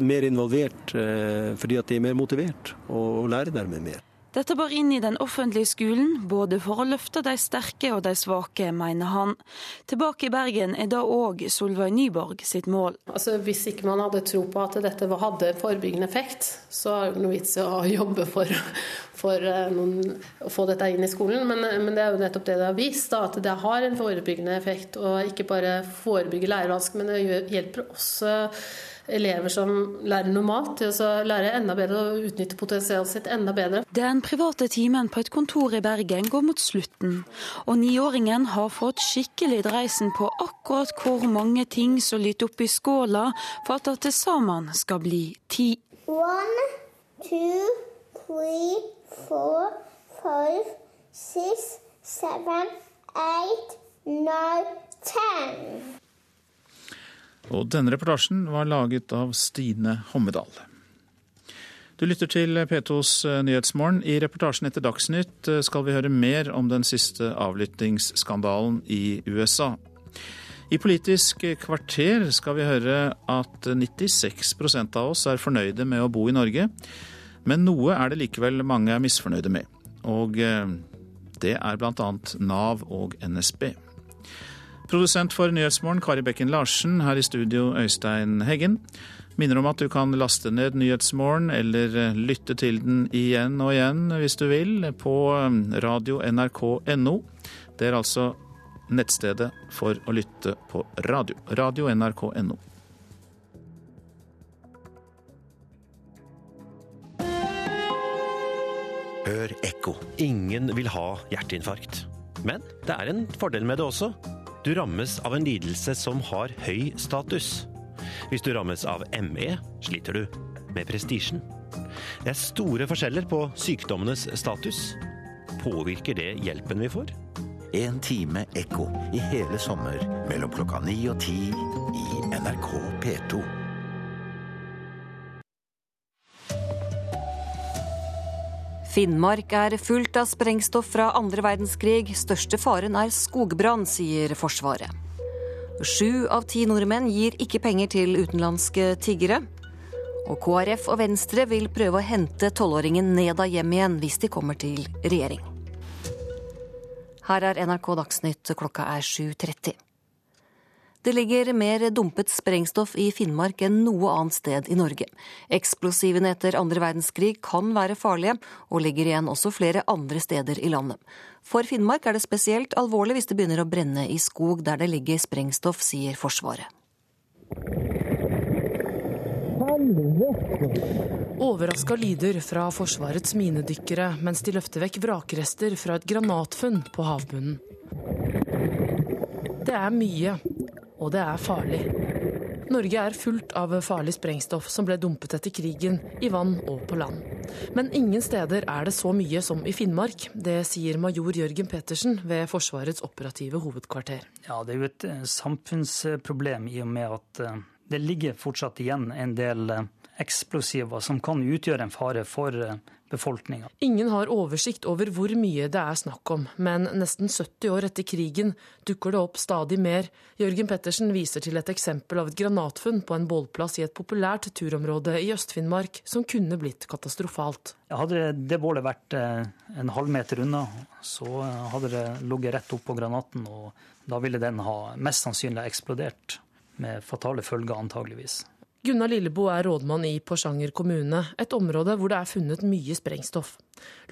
er mer involvert eh, fordi at de er mer motivert og lærer dermed mer. Dette bør inn i den offentlige skolen, både for å løfte de sterke og de svake, mener han. Tilbake i Bergen er da òg Solveig Nyborg sitt mål. Altså, hvis ikke man hadde tro på at dette hadde forebyggende effekt, så er det noe vits i å jobbe for, for eh, noen, å få dette inn i skolen. Men, men, det er jo nettopp det det har vist, da, at det har en forebyggende effekt. Og ikke bare forebygge lærevansker, men det hjelper også elever som lærer noe mat, til å lære enda bedre og utnytte potensialet sitt enda bedre. Den private timen på et kontor i Bergen går mot slutten, og niåringen har fått skikkelig dreisen på akkurat hvor mange ting som lyter opp i skåla for at det til sammen skal bli ti. One, two, three, four, five, six, seven, eight, nine, ten. Og denne reportasjen var laget av Stine Hommedal. Du lytter til P2s eh, Nyhetsmorgen. I reportasjen etter Dagsnytt eh, skal vi høre mer om den siste avlyttingsskandalen i USA. I Politisk kvarter skal vi høre at 96% av oss er fornøyde med å bo i Norge. Men noe er det likevel mange er misfornøyde med. Og eh, det er bl.a. Nav og NSB. Produsent for Nyhetsmorgen Kari Bekken Larsen, her i studio Øystein Heggen. Minner om at du kan laste ned Nyhetsmorgen eller eh, lytte til den igjen og igjen hvis du vil på eh, radio nrk.no. Det er altså nettstedet for å lytte på radio. Radio nrk.no. Hør ekko. Ingen vil ha hjerteinfarkt. Men det er en fordel med det også. Du rammes av en lidelse som har høy status. Hvis du rammes av ME, sliter du med prestisjen. Det er store forskjeller på sykdommenes status. Påvirker det hjelpen vi får? En time ekko i hele sommer mellom klokka ni og ti i NRK P2. Finnmark er fullt av sprengstoff fra andre verdenskrig. Største faren er skogbrann, sier Forsvaret. Sju av ti nordmenn gir ikke penger til utenlandske tiggere. Og KrF og Venstre vil prøve å hente tolvåringen ned av hjem igjen hvis de kommer til regjering. Her er NRK Dagsnytt, klokka er 7.30. Det ligger mer dumpet sprengstoff i Finnmark enn noe annet sted i Norge. Eksplosivene etter andre verdenskrig kan være farlige, og ligger igjen også flere andre steder i landet. For Finnmark er det spesielt alvorlig hvis det begynner å brenne i skog der det ligger sprengstoff, sier Forsvaret. Overraska lyder fra Forsvarets minedykkere mens de løfter vekk vrakrester fra et granatfunn på havbunnen. Det er mye, og det er farlig. Norge er fullt av farlig sprengstoff som ble dumpet etter krigen, i vann og på land. Men ingen steder er det så mye som i Finnmark. Det sier major Jørgen Petersen ved Forsvarets operative hovedkvarter. Ja, Det er jo et eh, samfunnsproblem i og med at eh, det ligger fortsatt igjen en del eh, eksplosiver som kan utgjøre en fare for befolkninga. Ingen har oversikt over hvor mye det er snakk om, men nesten 70 år etter krigen dukker det opp stadig mer. Jørgen Pettersen viser til et eksempel av et granatfunn på en bålplass i et populært turområde i Øst-Finnmark, som kunne blitt katastrofalt. Hadde det bålet vært en halvmeter unna, så hadde det ligget rett oppå granaten, og da ville den ha mest sannsynlig eksplodert, med fatale følger antageligvis. Gunnar Lillebo er rådmann i Porsanger kommune, et område hvor det er funnet mye sprengstoff.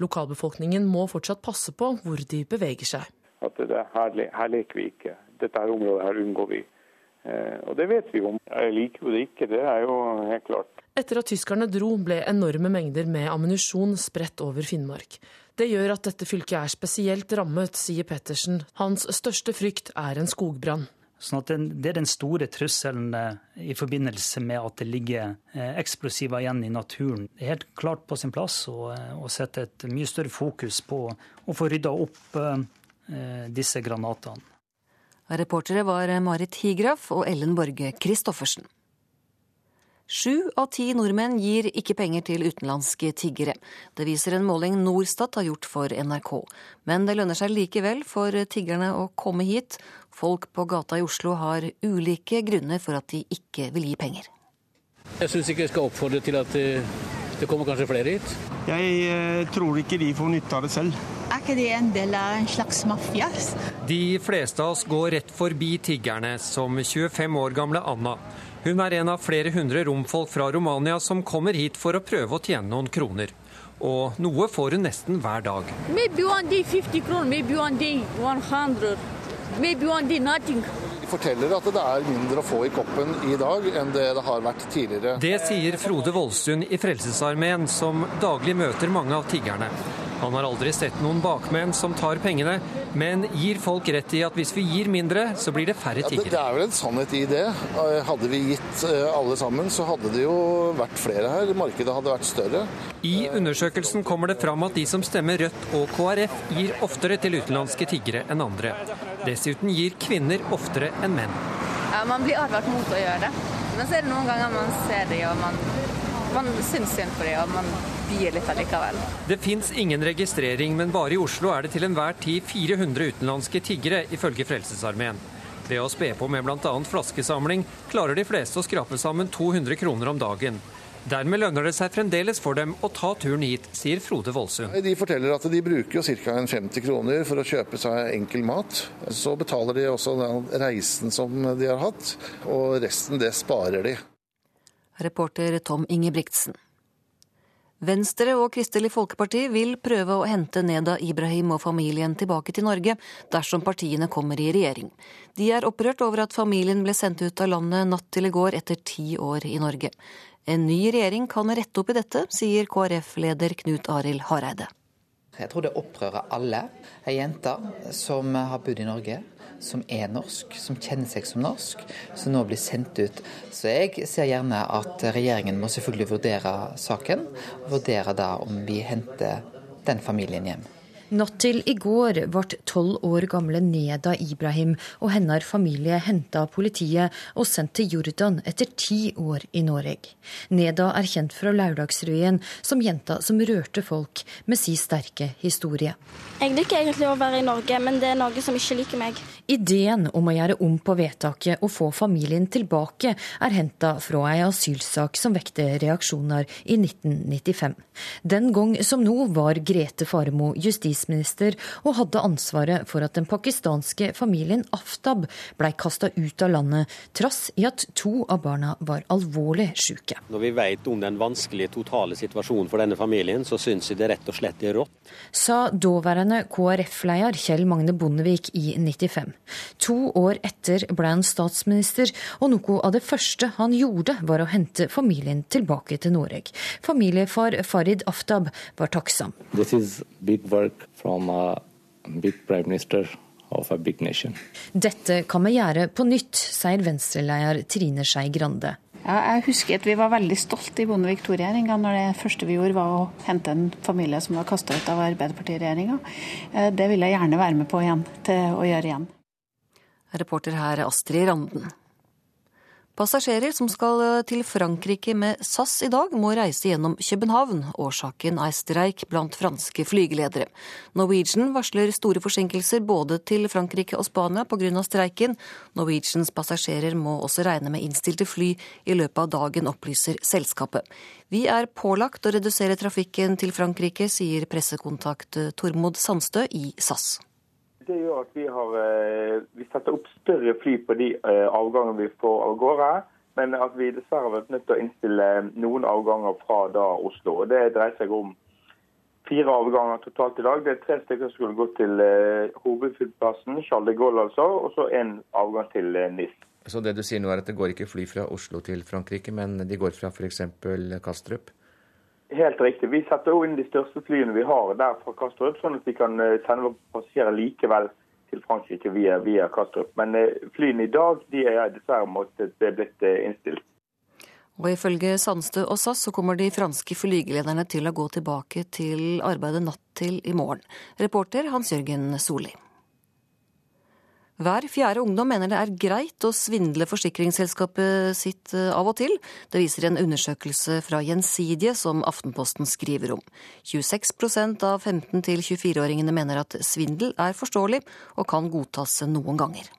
Lokalbefolkningen må fortsatt passe på hvor de beveger seg. At det, her, her leker vi ikke. Dette her området her unngår vi. Eh, og det vet vi om. Jeg liker jo det ikke, det er jo helt klart. Etter at tyskerne dro, ble enorme mengder med ammunisjon spredt over Finnmark. Det gjør at dette fylket er spesielt rammet, sier Pettersen. Hans største frykt er en skogbrann. Sånn at Det er den store trusselen eh, i forbindelse med at det ligger eh, eksplosiver igjen i naturen. Det er helt klart på sin plass å, eh, sette et mye større fokus på å få rydda opp disse granatene. Reportere var Marit Higraf og Ellen Borge Christoffersen. Sju av ti nordmenn gir ikke penger til utenlandske tiggere. Det viser en måling Norstat har gjort for NRK. Men det lønner seg likevel for tiggerne å komme hit. Folk på gata i Oslo har ulike grunner for at de ikke vil gi penger. Jeg syns ikke jeg skal oppfordre til at det kommer kanskje flere hit. Jeg tror ikke de får nytte av det selv. Er ikke det en del av en slags mafia? De fleste av oss går rett forbi tiggerne, som 25 år gamle Anna. Hun er en av flere hundre romfolk fra Romania som kommer hit for å prøve å tjene noen kroner. Og noe får hun nesten hver dag. Maybe one day 50 kroner, maybe one day 100, maybe one day nothing. Forteller at det er mindre å få i koppen i dag enn det det har vært tidligere. Det sier Frode Voldsund i Frelsesarmeen, som daglig møter mange av tiggerne. Han har aldri sett noen bakmenn som tar pengene, men gir folk rett i at hvis vi gir mindre, så blir det færre tiggere. Ja, det, det, er vel en sannhet i det. Hadde vi gitt alle sammen, så hadde det jo vært flere her. Markedet hadde vært større. I undersøkelsen kommer det fram at de som stemmer Rødt og KrF, gir oftere til utenlandske tiggere enn andre. Dessuten gir kvinner oftere enn menn. Ja, Man blir advart mot å gjøre det, men så er det noen ganger man ser det og man, man syns synd på det og man bier litt allikevel. Det fins ingen registrering, men bare i Oslo er det til enhver tid 400 utenlandske tiggere, ifølge Frelsesarmeen. Ved å spe på med bl.a. flaskesamling klarer de fleste å skrape sammen 200 kroner om dagen. Dermed lønner det seg fremdeles for dem å ta turen hit, sier Frode Voldsund. De forteller at de bruker ca. 50 kroner for å kjøpe seg enkel mat. Så betaler de også den reisen som de har hatt, og resten det sparer de. Reporter Tom Ingebrigtsen. Venstre og Kristelig Folkeparti vil prøve å hente Neda Ibrahim og familien tilbake til Norge dersom partiene kommer i regjering. De er opprørt over at familien ble sendt ut av landet natt til i går etter ti år i Norge. En ny regjering kan rette opp i dette, sier KrF-leder Knut Arild Hareide. Jeg tror det opprører alle. Ei jente som har bodd i Norge, som er norsk, som kjenner seg som norsk, som nå blir sendt ut. Så jeg ser gjerne at regjeringen må selvfølgelig vurdere saken, vurdere da om vi henter den familien hjem. Natt til i går ble tolv år gamle Neda Ibrahim og hennes familie henta av politiet og sendt til Jordan etter ti år i Norge. Neda er kjent fra Lørdagsrevyen som jenta som rørte folk med sin sterke historie. Jeg liker egentlig å være i Norge, men det er Norge som ikke liker meg. Ideen om å gjøre om på vedtaket og få familien tilbake er henta fra ei asylsak som vekte reaksjoner i 1995. Den gang som nå var Grete Faremo justisminister og hadde ansvaret for at den pakistanske familien Aftab ble kasta ut av landet, trass i at to av barna var alvorlig syke. Når vi vet om den vanskelige totale situasjonen for denne familien, så syns vi det rett og slett er rått. Sa daværende KrF-leder Kjell Magne Bondevik i 95. To år etter ble han statsminister, og noe av det første han gjorde, var å hente familien tilbake til Norge. Familiefar Farid Aftab var takksam. This is big work from a big prime minister of a big nation. Dette kan vi gjøre på nytt, sier venstreleder Trine Skei Grande. Ja, jeg husker at vi var veldig stolte i Bondevik II-regjeringa når det første vi gjorde var å hente en familie som var kasta ut av Arbeiderpartiregjeringa. Eh, det vil jeg gjerne være med på igjen, til å gjøre igjen. Reporter her Astrid Randen. Passasjerer som skal eh, til Frankrike med SAS i dag, må reise gjennom København. Årsaken er streik blant franske flygeledere. Norwegian varsler store forsinkelser både til Frankrike og Spania pga. streiken. Norwegians passasjerer må også regne med innstilte fly i løpet av dagen, opplyser selskapet. Vi er pålagt å redusere trafikken til Frankrike, sier pressekontakt Tormod Sandstø i SAS. Det gjør at vi, har, eh, vi setter opp større fly på de eh, avgangene vi får av gårde. Men at vi dessverre har vært nødt til å innstille noen avganger fra da Oslo. og Det dreier seg om fire avganger totalt i dag. Det er tre stykker som skulle gå til hovedflyplassen, Charles de Gaulle altså, og så en avgang til NIS. Så det du sier nå er at det går ikke fly fra Oslo til Frankrike, men de går fra f.eks. Kastrup? Helt riktig. Vi setter også inn de største flyene vi har der fra Kastrup, sånn at vi kan eh, sende passasjerer likevel til Frankrike via, via Kastrup. Men eh, flyene i dag de er dessverre måttet blitt eh, innstilt. Og Ifølge Sandstø og SAS så kommer de franske flygelederne til å gå tilbake til arbeidet natt til i morgen. Reporter Hans Jørgen Solli. Hver fjerde ungdom mener det er greit å svindle forsikringsselskapet sitt eh, av og til. Det viser en undersøkelse fra Gjensidige som Aftenposten skriver om. 26% av 15- til 24-åringene mener at svindel er forståelig og kan godtas noen ganger.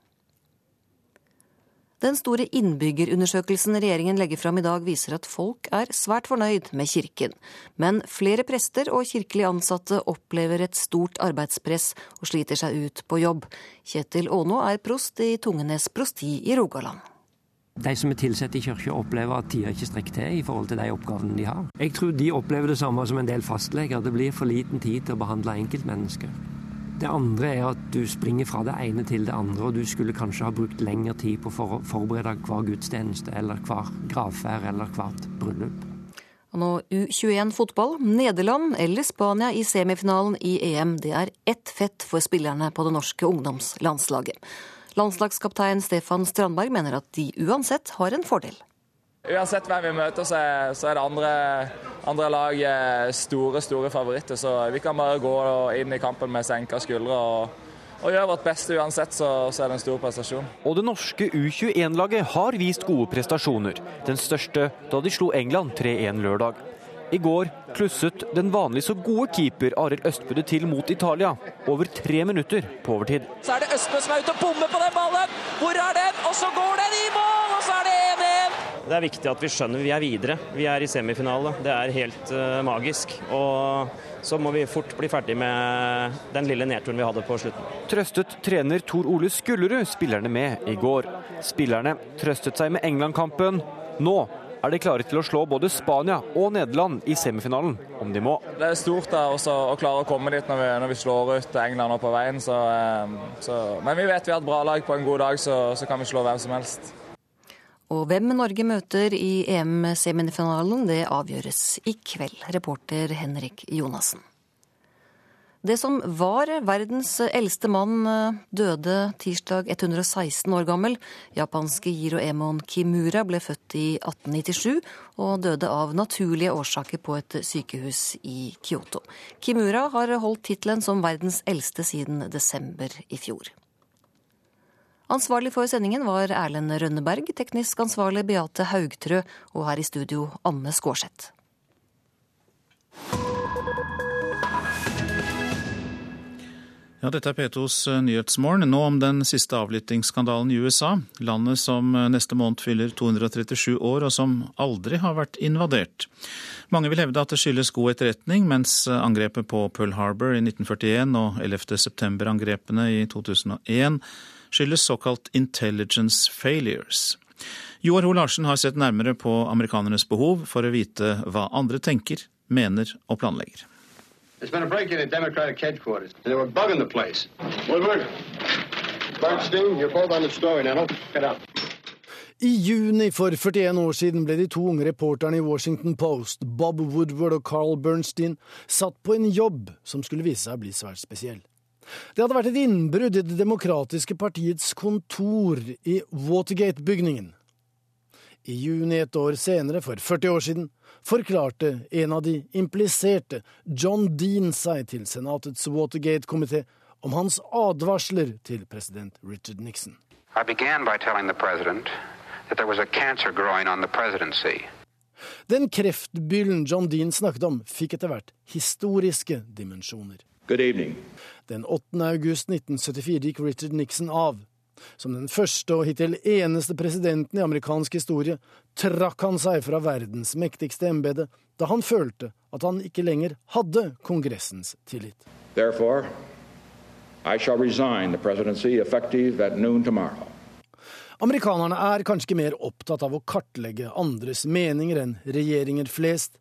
Den store innbyggerundersøkelsen regjeringen legger fram i dag, viser at folk er svært fornøyd med kirken. Men flere prester og kirkelig ansatte opplever et stort arbeidspress og sliter seg ut på jobb. Kjetil Ånå er prost i Tungenes prosti i Rogaland. De som er tilsatt i kirka opplever at tida ikke strekker til i forhold til de oppgavene de har. Jeg tror de opplever det samme som en del fastleger. Det blir for liten tid til å behandle enkeltmennesker. Det andre er at du springer fra det ene til det andre, og du skulle kanskje ha brukt lengre tid på å forberede hver gudstjeneste eller hver gravferd eller hvert bryllup. Og nå U21 fotball. Nederland eller Spania i semifinalen i EM. Det er ett fett for spillerne på det norske ungdomslandslaget. Landslagskaptein Stefan Strandberg mener at de uansett har en fordel. Uansett hvem vi møter, så er, så er det andre, andre, lag eh, store store favoritter. Så vi kan bare gå inn i kampen med senka skuldre og, og gjøre vårt beste uansett, så, så, er det en stor prestasjon. Og det norske U21-laget har vist gode prestasjoner. Den største da de slo England 3-1 lørdag. I går klusset den vanlig så gode keeper Arild Østbø det til mot Italia. Over tre minutter på overtid. Så er det Østbø som er ute og bommer på den ballen! Hvor er den? Og så går den i mål! Og så er det 1-1! Det er viktig at vi skjønner vi er videre. Vi er i semifinale. Det er helt uh, magisk. Og så må vi fort bli ferdig med den lille nedturen vi hadde på slutten. Trøstet trener Tor Ole Skullerud spillerne med i går. Spillerne trøstet seg med England-kampen. Nå er de klare til å slå både Spania og Nederland i semifinalen, om de må. Det er stort da, også, å klare å komme dit når vi, når vi slår ut England på veien. Så, eh, så, men vi vet vi har et bra lag på en god dag, så, så kan vi slå hvem som helst. Og hvem Norge møter i EM-semifinalen, det avgjøres i kveld. Reporter Henrik Jonassen. Det som var verdens eldste mann, eh, døde tirsdag 116 år gammel. Japanske Jiro Emon Kimura ble født i 1897 og døde av naturlige årsaker på et sykehus i Kyoto. Kimura har holdt tittelen som verdens eldste siden desember i fjor. Ansvarlig for sendingen var Erlend Rønneberg, teknisk ansvarlig Beate Haugtrø og her i studio Anne Skårseth. Ja, dette er P2s eh, Nyhetsmorgen. Nå om den siste avlyttingsskandalen i USA. Landet som eh, neste måned fyller 237 år, og som aldri har vært invadert. Mange vil hevde at det skyldes god etterretning, mens eh, angrepet på Pearl Harbor i 1941 og 11. september-angrepene i 2001 skyldes såkalt intelligence failures. Joar Ho Larsen har sett nærmere på amerikanernes behov for å vite hva andre tenker, mener og planlegger. There's been a break-in at Democratic headquarters. They were bugging the place. Woodward, Bernstein, you're both on the story now. Get up. I juni for 41 år siden ble de to unge reporterne i Washington Post, Bob Woodward og Carl Bernstein, satt på en jobb som skulle vise seg å bli svært spesiell. Det hadde vært et innbrudd i Det demokratiske partiets kontor i Watergate-bygningen. I juni et år senere, for 40 år siden, forklarte en av de impliserte, John Dean, seg til Senatets Watergate-komité om hans advarsler til president Richard Nixon. Den kreftbyllen John Dean snakket om, fikk etter hvert historiske dimensjoner. Den 8. august 1974 gikk Richard Nixon av. Som den første og hittil eneste presidenten i amerikansk historie trakk han seg fra verdens mektigste embete da han følte at han ikke lenger hadde Kongressens tillit. Therefore, I shall resign the presidency effective at noon tomorrow. Amerikanerne er kanskje mer opptatt av å kartlegge andres meninger enn regjeringer flest,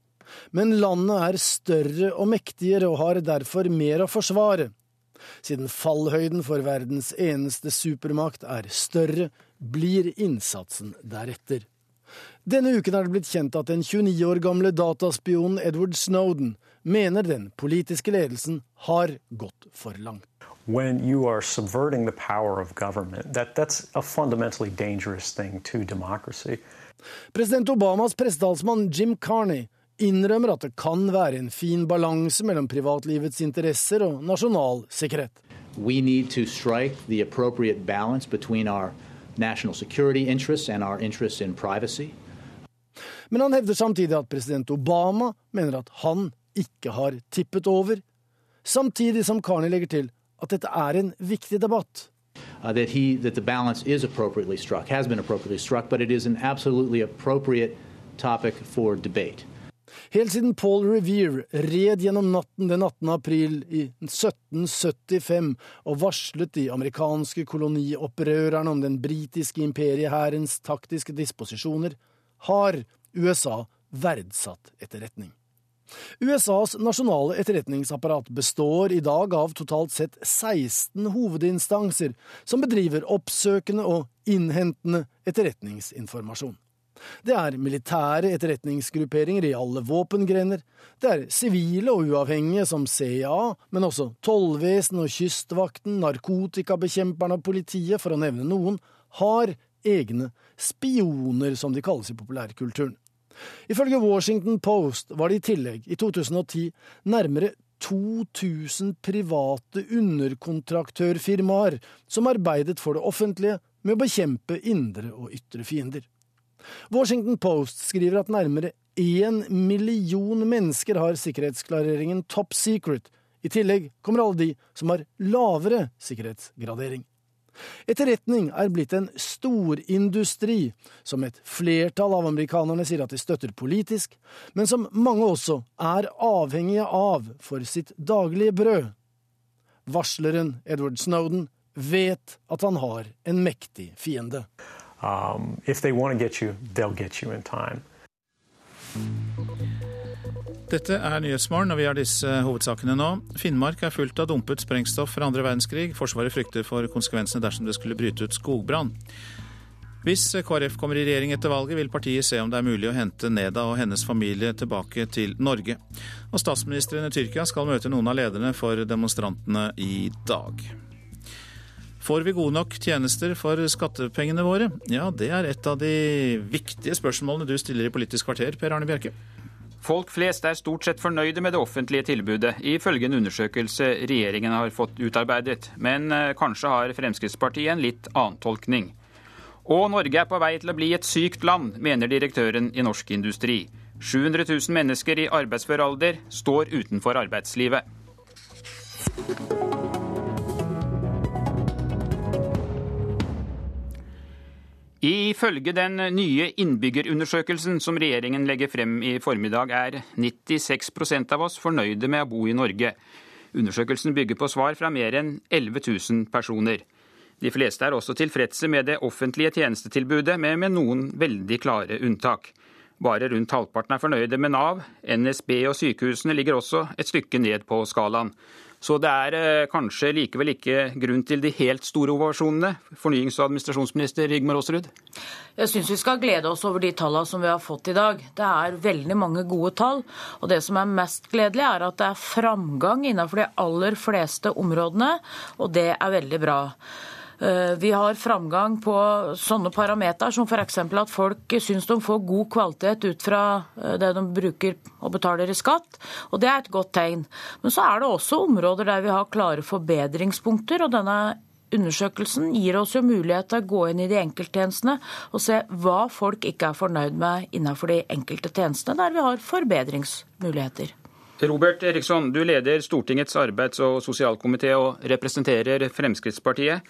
men landet er større og mektigere og har derfor mer å forsvare. Siden fallhøyden for verdens eneste supermakt er større, blir innsatsen deretter. Denne uken er det blitt kjent at den 29 år gamle dataspionen Edward Snowden mener den politiske ledelsen har gått for langt. When you are subverting the power of government, that, that's a fundamentally dangerous thing to democracy. President Obamas pressetalsmann Jim Carney innrømmer at det kan være en fin balanse mellom privatlivets interesser og nasjonal sikkerhet. We need to strike the appropriate balance between our national security interests and our interests in privacy. Men han hevder samtidig at president Obama mener at han ikke har tippet over, samtidig som Carney legger til at dette er en viktig debatt. Uh, that, he, that the balance is appropriately struck, has been appropriately struck, but it is an absolutely appropriate topic for debate. Helt siden Paul Revere red gjennom natten den 18. april i 1775 og varslet de amerikanske koloniopprørerne om den britiske imperiehærens taktiske disposisjoner, har USA verdsatt etterretning. USAs nasjonale etterretningsapparat består i dag av totalt sett 16 hovedinstanser som bedriver oppsøkende og innhentende etterretningsinformasjon. Det er militære etterretningsgrupperinger i alle våpengrener. Det er sivile og uavhengige som CIA, men også tollvesen og Kystvakten, narkotikabekjemperne og politiet, for å nevne noen, har egne spioner, som de kalles i populærkulturen. Ifølge Washington Post var det i tillegg i 2010 nærmere 2000 private underkontraktørfirmaer som arbeidet for det offentlige med å bekjempe indre og ytre fiender. Washington Post skriver at nærmere én million mennesker har sikkerhetsklareringen top secret. I tillegg kommer alle de som har lavere sikkerhetsgradering. Etterretning er blitt en storindustri, som et flertall av amerikanerne sier at de støtter politisk, men som mange også er avhengige av for sitt daglige brød. Varsleren Edward Snowden vet at han har en mektig fiende. Um, if they want to get you, they'll get you in time. Dette er Nyhetsmorgen, og vi har disse hovedsakene nå. Finnmark er fullt av dumpet sprengstoff fra andre verdenskrig. Forsvaret frykter for konsekvensene dersom det skulle bryte ut skogbrann. Hvis KrF kommer i regjering etter valget, vil partiet se om det er mulig å hente Neda og hennes familie tilbake til Norge. Og statsministeren i Tyrkia skal møte noen av lederne for demonstrantene i dag. Får vi gode nok tjenester for skattepengene våre? Ja, det er et av de viktige spørsmålene du stiller i Politisk kvarter, Per Arne Bjerke. Folk flest er stort sett fornøyde med det offentlige tilbudet, ifølge en undersøkelse regjeringen har fått utarbeidet. Men eh, kanskje har Fremskrittspartiet en litt annen tolkning. Og Norge er på vei til å bli et sykt land, mener direktøren i Norsk Industri. 700 000 mennesker i arbeidsfør alder står utenfor arbeidslivet. Ifølge den nye innbyggerundersøkelsen som regjeringen legger frem i formiddag, er 96% av oss fornøyde med å bo i Norge. Undersøkelsen bygger på svar fra mer enn 11 000 personer. De fleste er også tilfredse med det offentlige tjenestetilbudet, men med noen veldig klare unntak. Bare rundt halvparten er fornøyde med Nav. NSB og sykehusene ligger også et stykke ned på skalaen. Så det er eh, kanskje likevel ikke grunn til de helt store ovasjonene. Fornyings- og administrasjonsminister Rigmor Aasrud? Jeg syns vi skal glede oss over de tallene som vi har fått i dag. Det er veldig mange gode tall. Og det som er mest gledelig, er at det er framgang innenfor de aller fleste områdene, og det er veldig bra. Eh, vi har framgang på sånne parametere som f.eks. at folk syns de får god kvalitet ut fra eh, det de bruker og betaler i skatt, og det er et godt tegn. Men så er det også områder der vi har klare forbedringspunkter. og denne Undersøkelsen gir oss jo mulighet til å gå inn i de enkelttjenestene og se hva folk ikke er fornøyd med innenfor de enkelte tjenestene, der vi har forbedringsmuligheter. Robert Eriksson, du leder Stortingets arbeids- og sosialkomité og representerer Fremskrittspartiet.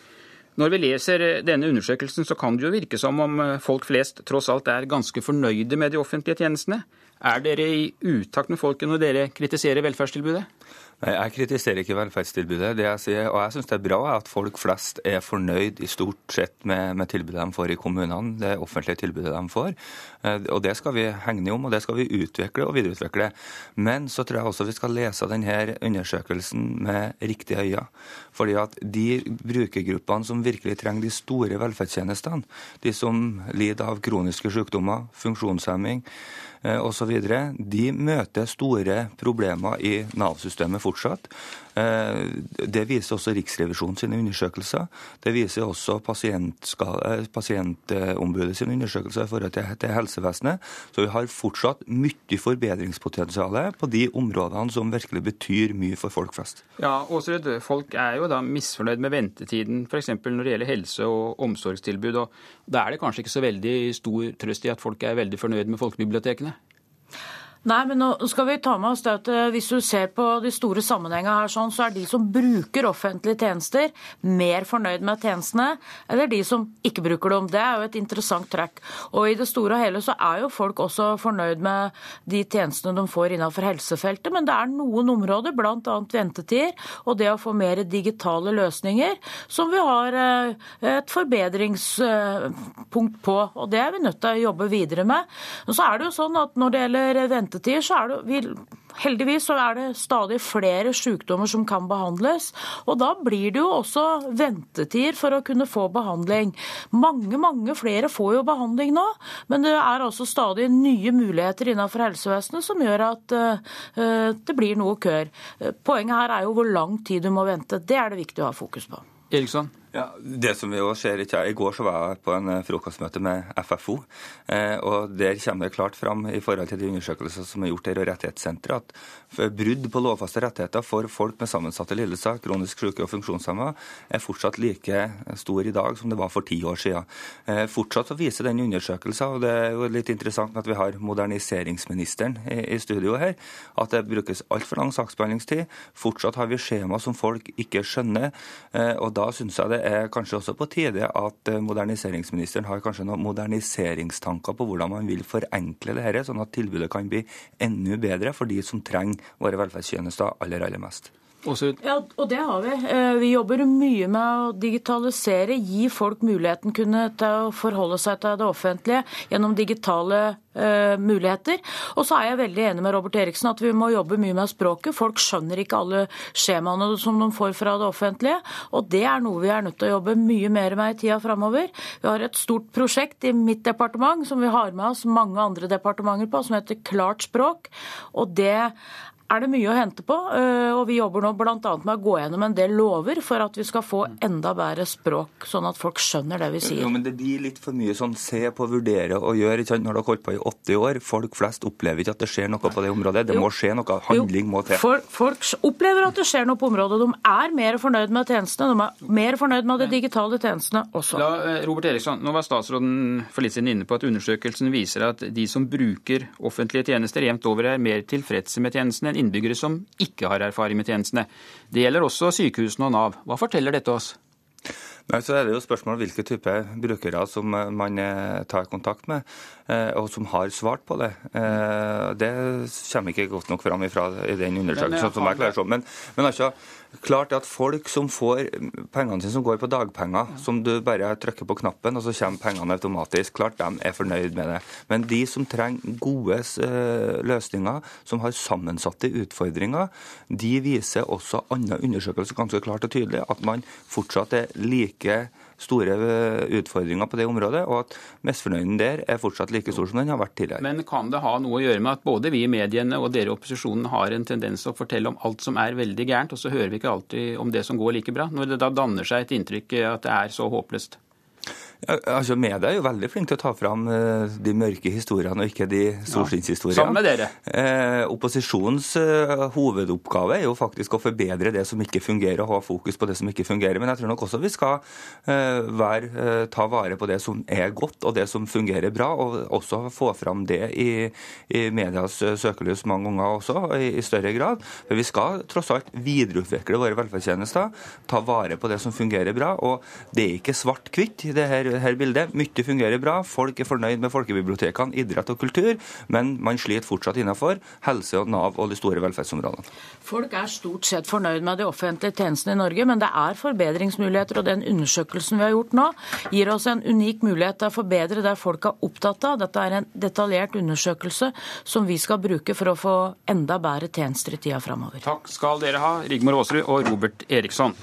Når vi leser denne undersøkelsen, så kan det jo virke som om eh, folk flest tross alt er ganske fornøyde med de offentlige tjenestene. Er dere i utakt med folket når dere kritiserer velferdstilbudet? Jeg kritiserer ikke velferdstilbudet. Det jeg sier, og jeg syns det er bra at folk flest er fornøyd i stort sett med, med, tilbudet de får i kommunene, det offentlige tilbudet de får. Eh, og Det skal vi hegne om, og det skal vi utvikle og videreutvikle. Men så tror jeg også vi skal lese denne undersøkelsen med riktige øyne. Fordi at de brukergruppene som virkelig trenger de store velferdstjenestene, de som lider av kroniske sykdommer, funksjonshemming, osv. De møter store problemer i Nav-systemet fortsatt. Eh, det viser også Riksrevisjonen sine undersøkelser. Det viser også eh, Pasientombudet sine undersøkelser i forhold til, helsevesenet. Så vi har fortsatt mye forbedringspotensial på de områdene som virkelig betyr mye for folk flest. Ja, Åsrud, Folk er jo da misfornøyd med ventetiden f.eks. når det gjelder helse- og omsorgstilbud. og Da er det kanskje ikke så veldig stor trøst i at folk er veldig fornøyd med folkebibliotekene? Nei, men nå skal vi ta med oss det at eh, Hvis du ser på de store sammenhengene her, sånn, så er de som bruker offentlige tjenester, mer fornøyd med tjenestene eller de som ikke bruker dem. Det er jo et interessant trekk. Og I det store og hele så er jo folk også fornøyd med de tjenestene de får innenfor helsefeltet, men det er noen områder, bl.a. ventetider og det å få mer digitale løsninger, som vi har eh, et forbedringspunkt på. og Det er vi nødt til å jobbe videre med. Og så er det jo sånn at Når det gjelder ventetider, ventetider, så er det vi, Heldigvis så er det stadig flere sykdommer som kan behandles. Og da blir det jo også ventetider for å kunne få behandling. Mange, mange flere får jo behandling nå, men det er altså stadig nye muligheter innenfor helsevesenet som gjør at uh, det blir noe køer. Poenget her er jo hvor lang tid du må vente. Det er det viktig å ha fokus på. Eriksson? Ja, det som vi også ser ikke, I går så var jeg på en eh, frokostmøte med FFO. Eh, og Der kommer det klart fram i forhold til de undersøkelser som er gjort her og Rettighetssenteret, at brudd på lovfaste rettigheter for folk med sammensatte lidelser, kronisk syke og funksjonshemma, er fortsatt like stor i dag som det var for ti år siden. Eh, fortsatt så viser den undersøkelsen, og det er jo litt interessant at vi har moderniseringsministeren i, i studio her, at det brukes altfor lang saksbehandlingstid. Fortsatt har vi skjema som folk ikke skjønner. Og da synes jeg det er kanskje også på tide at eh, moderniseringsministeren har kanskje noen moderniseringstanker på hvordan man vil forenkle det dette, sånn at tilbudet kan bli enda bedre for de som trenger våre velferdstjenester aller, aller mest. Ja, og det har vi. Eh, vi jobber mye med å digitalisere, gi folk muligheten kunne til å forholde seg til det offentlige gjennom digitale uh, muligheter. Og så er jeg veldig enig med Robert Eriksen at vi må jobbe mye med språket. Folk skjønner ikke alle skjemaene som de får fra det offentlige, og det er noe vi er nødt til å jobbe mye mer med i tida framover. Vi har et stort prosjekt i mitt departement som vi har med oss mange andre departementer på, som heter Klart språk. Og det er det mye å hente på. Eh, og vi jobber nå bl.a. med å gå gjennom en del lover for at vi skal få enda bedre språk, sånn at folk skjønner det vi sier. Jo, men Det blir litt for mye sånn se på, vurdere og gjøre. Ikke sant? Når dere har holdt på i 80 år, folk flest opplever ikke at det skjer noe på det området. Det jo. må skje noe. Handling må til. For, folk opplever at det skjer noe på området. De er mer fornøyd med tjenestene. De er mer fornøyd med de digitale tjenestene også. La, eh, Robert Eriksson, nå var statsråden for litt siden inne på at undersøkelsen viser at de som bruker offentlige tjenester jevnt over, er mer tilfredse med tjenestene enn innbyggere som ikke har erfaring med tjenestene. Det gjelder også sykehusene og Nav. Hva forteller dette oss? Nei, så er det jo spørsmål hvilke type brukere som man eh, tar kontakt med, eh, og som har svart på det. Eh, det kommer ikke godt nok fram i den undersøkelsen. som jeg klarer Men, men altså, klart at folk som får pengene sine som går på dagpenger, som du bare trykker på knappen, og så kommer pengene automatisk, klart de er fornøyd med det. Men de som trenger gode løsninger, som har sammensatte utfordringer, de viser også andre undersøkelser ganske klart og tydelig at man fortsatt er like store utfordringer på det området, og at misfornøyden der er fortsatt like stor som den har vært tidligere. Men kan det ha noe å gjøre med at både vi i mediene og dere i opposisjonen har en tendens til å fortelle om alt som er veldig gærent, og så hører vi ikke alltid om det som går like bra, når det da danner seg et inntrykk at det er så håpløst? Altså Media er jo veldig flinke til å ta fram uh, de mørke historiene og ikke de solskinnshistoriene. Ja, sammen med dere. Eh, opposisjonens eh, hovedoppgave er jo faktisk å forbedre det som ikke fungerer, og ha fokus på det som ikke fungerer. Men jeg tror nok også vi skal uh, være, ta vare på det som er godt og det som fungerer bra, og også få fram det i, i medias søkelys mange ganger også, i, i, større grad. For vi skal tross alt videreutvikle våre velferdstjenester, ta vare på det som fungerer bra. Og det er ikke svart-hvitt. det her her bildet. Mye fungerer bra, folk er fornøyd med folkebibliotekene, idrett og kultur, men man sliter fortsatt innenfor helse og Nav og de store velferdsområdene. Folk er stort sett fornøyd med de offentlige tjenestene i Norge, men det er forbedringsmuligheter. Og den undersøkelsen vi har gjort nå, gir oss en unik mulighet til å forbedre det folk er opptatt av. Dette er en detaljert undersøkelse som vi skal bruke for å få enda bedre tjenester i tida framover. Takk skal dere ha, Rigmor Aasrud og Robert Eriksson.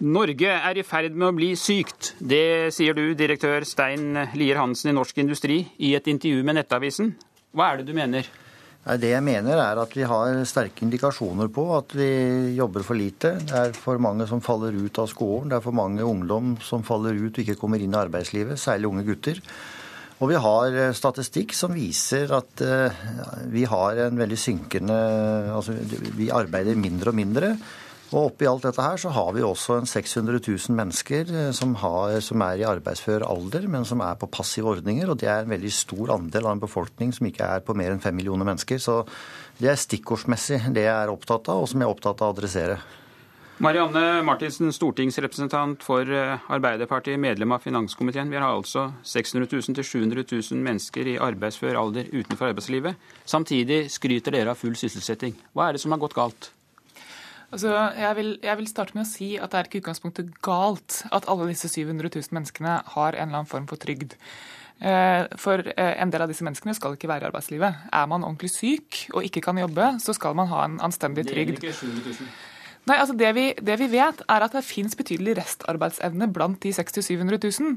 Norge er i ferd med å bli sykt. Det sier du, direktør Stein Lier Hansen i Norsk Industri, i et intervju med Nettavisen. Hva er det du mener? Det jeg mener er at vi har sterke indikasjoner på at vi jobber for lite. Det er for mange som faller ut av skolen. Det er for mange ungdom som faller ut og ikke kommer inn i arbeidslivet, særlig unge gutter. Og vi har eh, statistikk som viser at eh, vi har en veldig synkende Altså vi arbeider mindre og mindre. Og oppi alt dette her så har vi også en 600 000 mennesker eh, som, har, som, er i arbeidsfør alder, men som er på passive ordninger. Og det er en veldig stor andel av en befolkning som ikke er på mer enn fem millioner mennesker. Så det er stikkordsmessig det jeg er opptatt av, og som jeg er opptatt av å adressere. Marianne Martinsen, stortingsrepresentant for eh, Arbeiderpartiet, medlem av finanskomiteen. Vi har altså 600 000-700 000 mennesker i arbeidsfør alder utenfor arbeidslivet. Samtidig skryter dere av full sysselsetting. Hva er det som har gått galt? Altså, jeg, vil, jeg, vil, starte med å si at det er ikke utgangspunktet galt at alle disse 700 000 menneskene har en eller annen form for trygd. Eh, for eh, en del av disse menneskene skal ikke være i arbeidslivet. Er man ordentlig syk og ikke kan jobbe, så skal man ha en anstendig trygd. Det gjelder ikke 700 000. Nei, altså det vi, det vi, vet, er at det finnes betydelig restarbeidsevne blant de 600 000-700 000.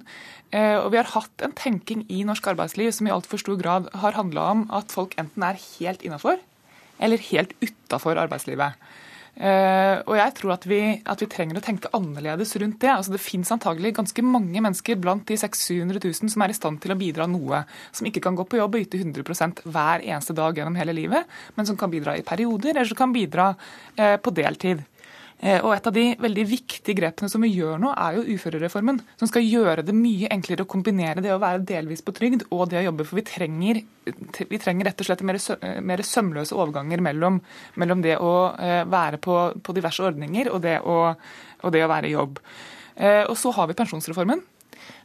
Eh, og vi har hatt en tenking i norsk arbeidsliv som i altfor stor grad har handla om at folk enten er helt innafor eller helt utafor arbeidslivet. Uh, og jeg tror at vi, at vi, trenger å tenke annerledes rundt det. Altså Det finnes antagelig ganske mange mennesker blant de 600 000 som er i stand til å bidra noe. Som ikke kan gå på jobb og yte 100 hver eneste dag gjennom hele livet, men som kan bidra i perioder, eller som kan bidra uh, på deltid. Eh, og Et av de veldig viktige grepene som vi gjør nå, er jo uførereformen. Som skal gjøre det mye enklere å kombinere det å være delvis på trygd og det å jobbe. For vi trenger, vi trenger rett og slett mer, mer sømløse overganger mellom, mellom, det å eh, være på, på diverse ordninger og det å, og det å være i jobb. Eh, og så har vi pensjonsreformen.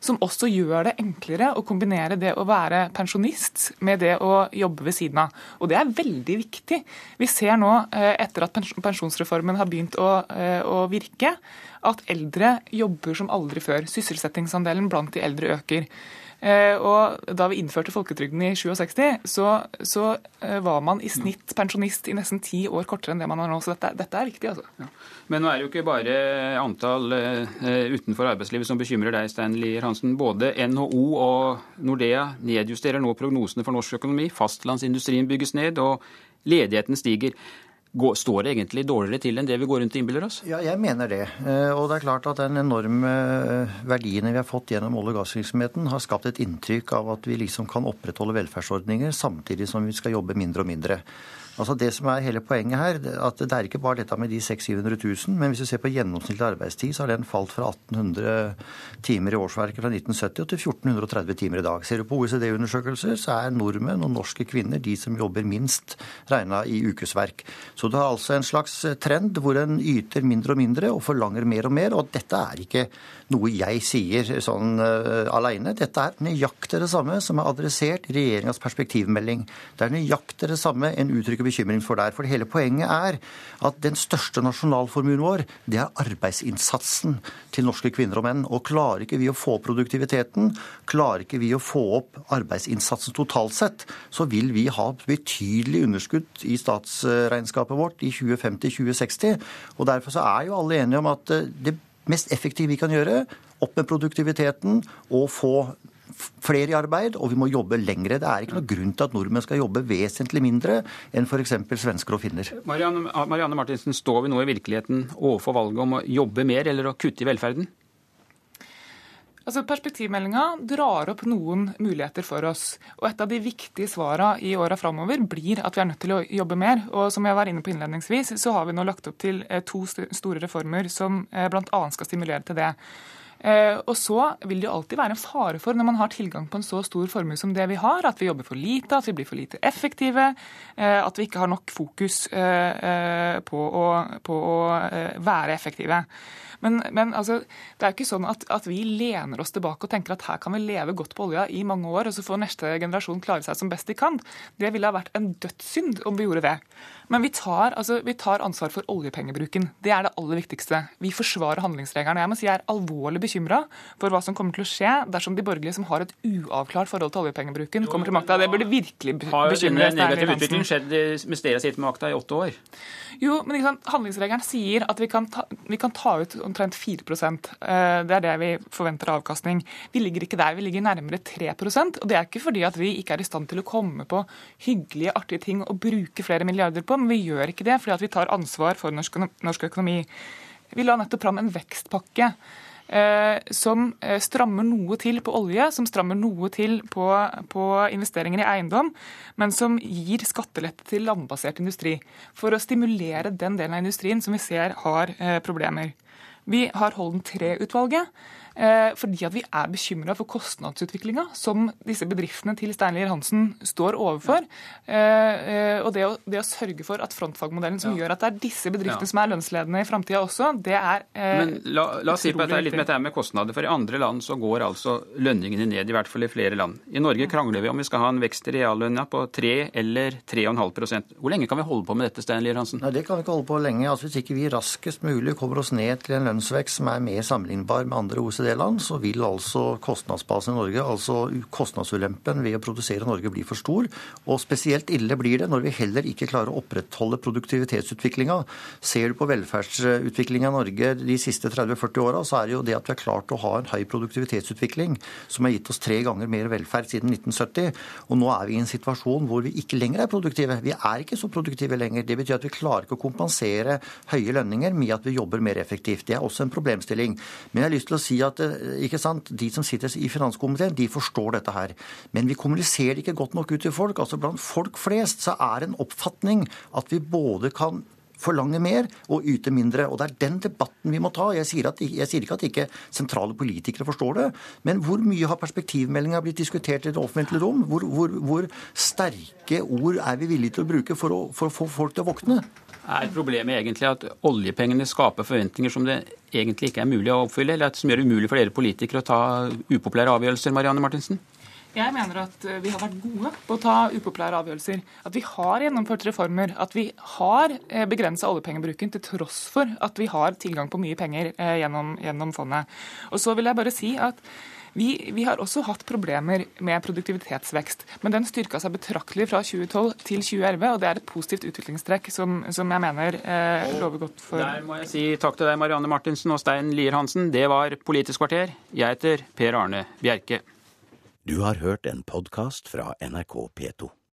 Som også gjør det enklere å kombinere det å være pensjonist med det å jobbe ved siden av. Og det er veldig viktig. Vi ser nå, eh, etter at pensjonsreformen har begynt å, eh, å virke, at eldre jobber som aldri før. Sysselsettingsandelen blant de eldre øker. Eh, og Da vi innførte folketrygden i 67, så, så eh, var man i snitt pensjonist i nesten ti år kortere enn det man er nå. Så dette, dette er viktig. altså. Ja. Men nå er det jo ikke bare antall uh, utenfor arbeidslivet som bekymrer deg, Stein Lier Hansen. Både NHO og Nordea nedjusterer nå prognosene for norsk økonomi. Fastlandsindustrien bygges ned, og ledigheten stiger. Står det egentlig dårligere til enn det vi går rundt og innbiller oss? Ja, jeg mener det. Eh, og det er klart at den enorme eh, verdiene vi har fått gjennom olje- og gassvirksomheten, har skapt et inntrykk av at vi liksom kan opprettholde velferdsordninger samtidig som vi skal jobbe mindre og mindre. Altså Det som er hele poenget her, at det er ikke bare dette med de 600 000 000, men hvis du ser på gjennomsnittlig arbeidstid, så har den falt fra 1800 timer i årsverket fra 1970 til 1430 timer i dag. Ser du på OECD-undersøkelser, så er nordmenn og norske kvinner de som jobber minst regna i ukesverk. Så det er altså en slags trend hvor en yter mindre og mindre og forlanger mer og mer. Og dette er ikke noe jeg sier sånn uh, aleine. Dette er nøyaktig det samme som er adressert i regjeringas perspektivmelding. Det er nøyaktig det samme en uttrykker bekymring for der. For hele poenget er at den største nasjonalformuen vår, det er arbeidsinnsatsen til norske kvinner og menn. Og klarer ikke vi å få opp produktiviteten, klarer ikke vi å få opp arbeidsinnsatsen totalt sett, så vil vi ha betydelig underskudd i statsregnskapet vårt i 2050-2060. Og derfor så er jo alle enige om at eh, det mest effektive vi kan gjøre, opp med produktiviteten og få flere i arbeid, og vi må jobbe lengre. Det er ikke noe grunn til at nordmenn skal jobbe vesentlig mindre enn f.eks. svensker og finner. Marianne, Marianne Martinsen, står vi nå i virkeligheten overfor valget om å jobbe mer eller å kutte i velferden? Altså, Perspektivmeldinga drar opp noen muligheter for oss. og Et av de viktige svarene i åra framover blir at vi er nødt til å jobbe mer. og Som jeg var inne på innledningsvis, så har vi nå lagt opp til eh, to store reformer som eh, bl.a. skal stimulere til det. Eh, og så vil det jo alltid være en fare for, når man har tilgang på en så stor formue som det vi har, at vi jobber for lite, at vi blir for lite effektive, at vi ikke har nok fokus på å, på å være effektive. Men, men altså, det er jo ikke sånn at, at, vi lener oss tilbake og tenker at her kan vi leve godt på olja i mange år, og så får neste generasjon klare seg som best de kan. Det ville ha vært en dødssynd om vi gjorde det. Men vi tar, altså, vi tar, ansvar for oljepengebruken. Det er det aller viktigste. Vi forsvarer handlingsregelen. Jeg må si jeg er alvorlig bekymra for hva som kommer til å skje dersom de borgerlige som har et uavklart forhold til oljepengebruken, kommer til makta. Det burde virkelig bekymre Har denne negative utviklingen skjedd mens dere har sittet med makta i åtte år? Jo, men handlingsregelen sier at vi kan ta, vi kan ta ut omtrent 4 eh, Det er det vi forventer av avkastning. Vi ligger ikke der, vi ligger nærmere 3% og det er ikke fordi at vi ikke er i stand til å komme på hyggelige, artige ting å bruke flere milliarder på men vi gjør ikke det fordi at vi tar ansvar for norsk økonomi. Vi la nettopp fram en vekstpakke. Eh, som eh, strammer noe til på olje, som strammer noe til på, på, investeringer i eiendom, men som gir skattelette til landbasert industri. For å stimulere den delen av industrien som vi ser har problemer. Vi har Holden 3-utvalget, Eh, fordi at vi er bekymra for kostnadsutviklinga som disse bedriftene til Steinlier Hansen står overfor. Eh, eh, og det å, det å sørge for at frontfagmodellen som ja. gjør at det er disse bedriftene ja. som er lønnsledende i framtida også, det er Men la, la oss si på dette litt med dette med kostnader. For i andre land så går altså lønningene ned, i hvert fall i flere land. I Norge krangler vi om vi skal ha en vekst i reallønna på 3 eller 3,5% Hvor lenge kan vi holde på med dette, Steinlier Hansen? Nei, Det kan vi ikke holde på lenge. Altså, hvis ikke vi raskest mulig kommer oss ned til en lønnsvekst som er mer sammenlignbar med andre OECD OECD-land, så vil altså kostnadsbasen i Norge, altså kostnadsulempen ved å produsere i Norge, bli for stor. Og spesielt ille blir det når vi heller ikke klarer å opprettholde produktivitetsutviklinga. Ser du på velferdsutviklinga i Norge de siste 30-40 åra, så er det jo det at vi har klart å ha en høy produktivitetsutvikling som har gitt oss tre ganger mer velferd siden 1970. Og nå er vi i en situasjon hvor vi ikke lenger er produktive. Vi er ikke så produktive lenger. Det betyr at vi klarer ikke å kompensere høye lønninger med at vi jobber mer effektivt. Det er også en problemstilling. Men jeg har lyst til å si at Eh, ikke sant, De som sitter i finanskomiteen, de forstår dette her. Men vi kommuniserer ikke godt nok ut til folk. altså Blant folk flest så er en oppfatning at vi både kan forlange mer og yte mindre. Og Det er den debatten vi må ta. Jeg sier, at, jeg sier ikke at ikke sentrale politikere forstår det, men hvor mye har perspektivmeldinga blitt diskutert i det offentlige rom? Hvor, hvor, hvor, sterke ord er vi villige til å bruke for å, for å få folk til å våkne? Er problemet egentlig at oljepengene skaper forventninger som det egentlig ikke er mulig å oppfylle, eller som gjør det umulig for dere politikere å ta upopulære avgjørelser, Marianne Martinsen? Jeg mener at eh, vi har vært gode på å ta upopulære avgjørelser. At vi har gjennomført reformer. At vi har eh, begrensa oljepengebruken til tross for at vi har tilgang på mye penger eh, gjennom, gjennom fondet. Og så vil jeg bare si at vi, vi, har også hatt problemer med produktivitetsvekst, men den styrka seg betraktelig fra 2012 til 2011, og det er et positivt utviklingstrekk som, som jeg mener eh, lover godt for Der må jeg si takk til deg, Marianne Martinsen og Stein Lier Hansen. Det var Politisk kvarter. Jeg heter Per Arne Bjerke. Du har hørt en podkast fra NRK P2.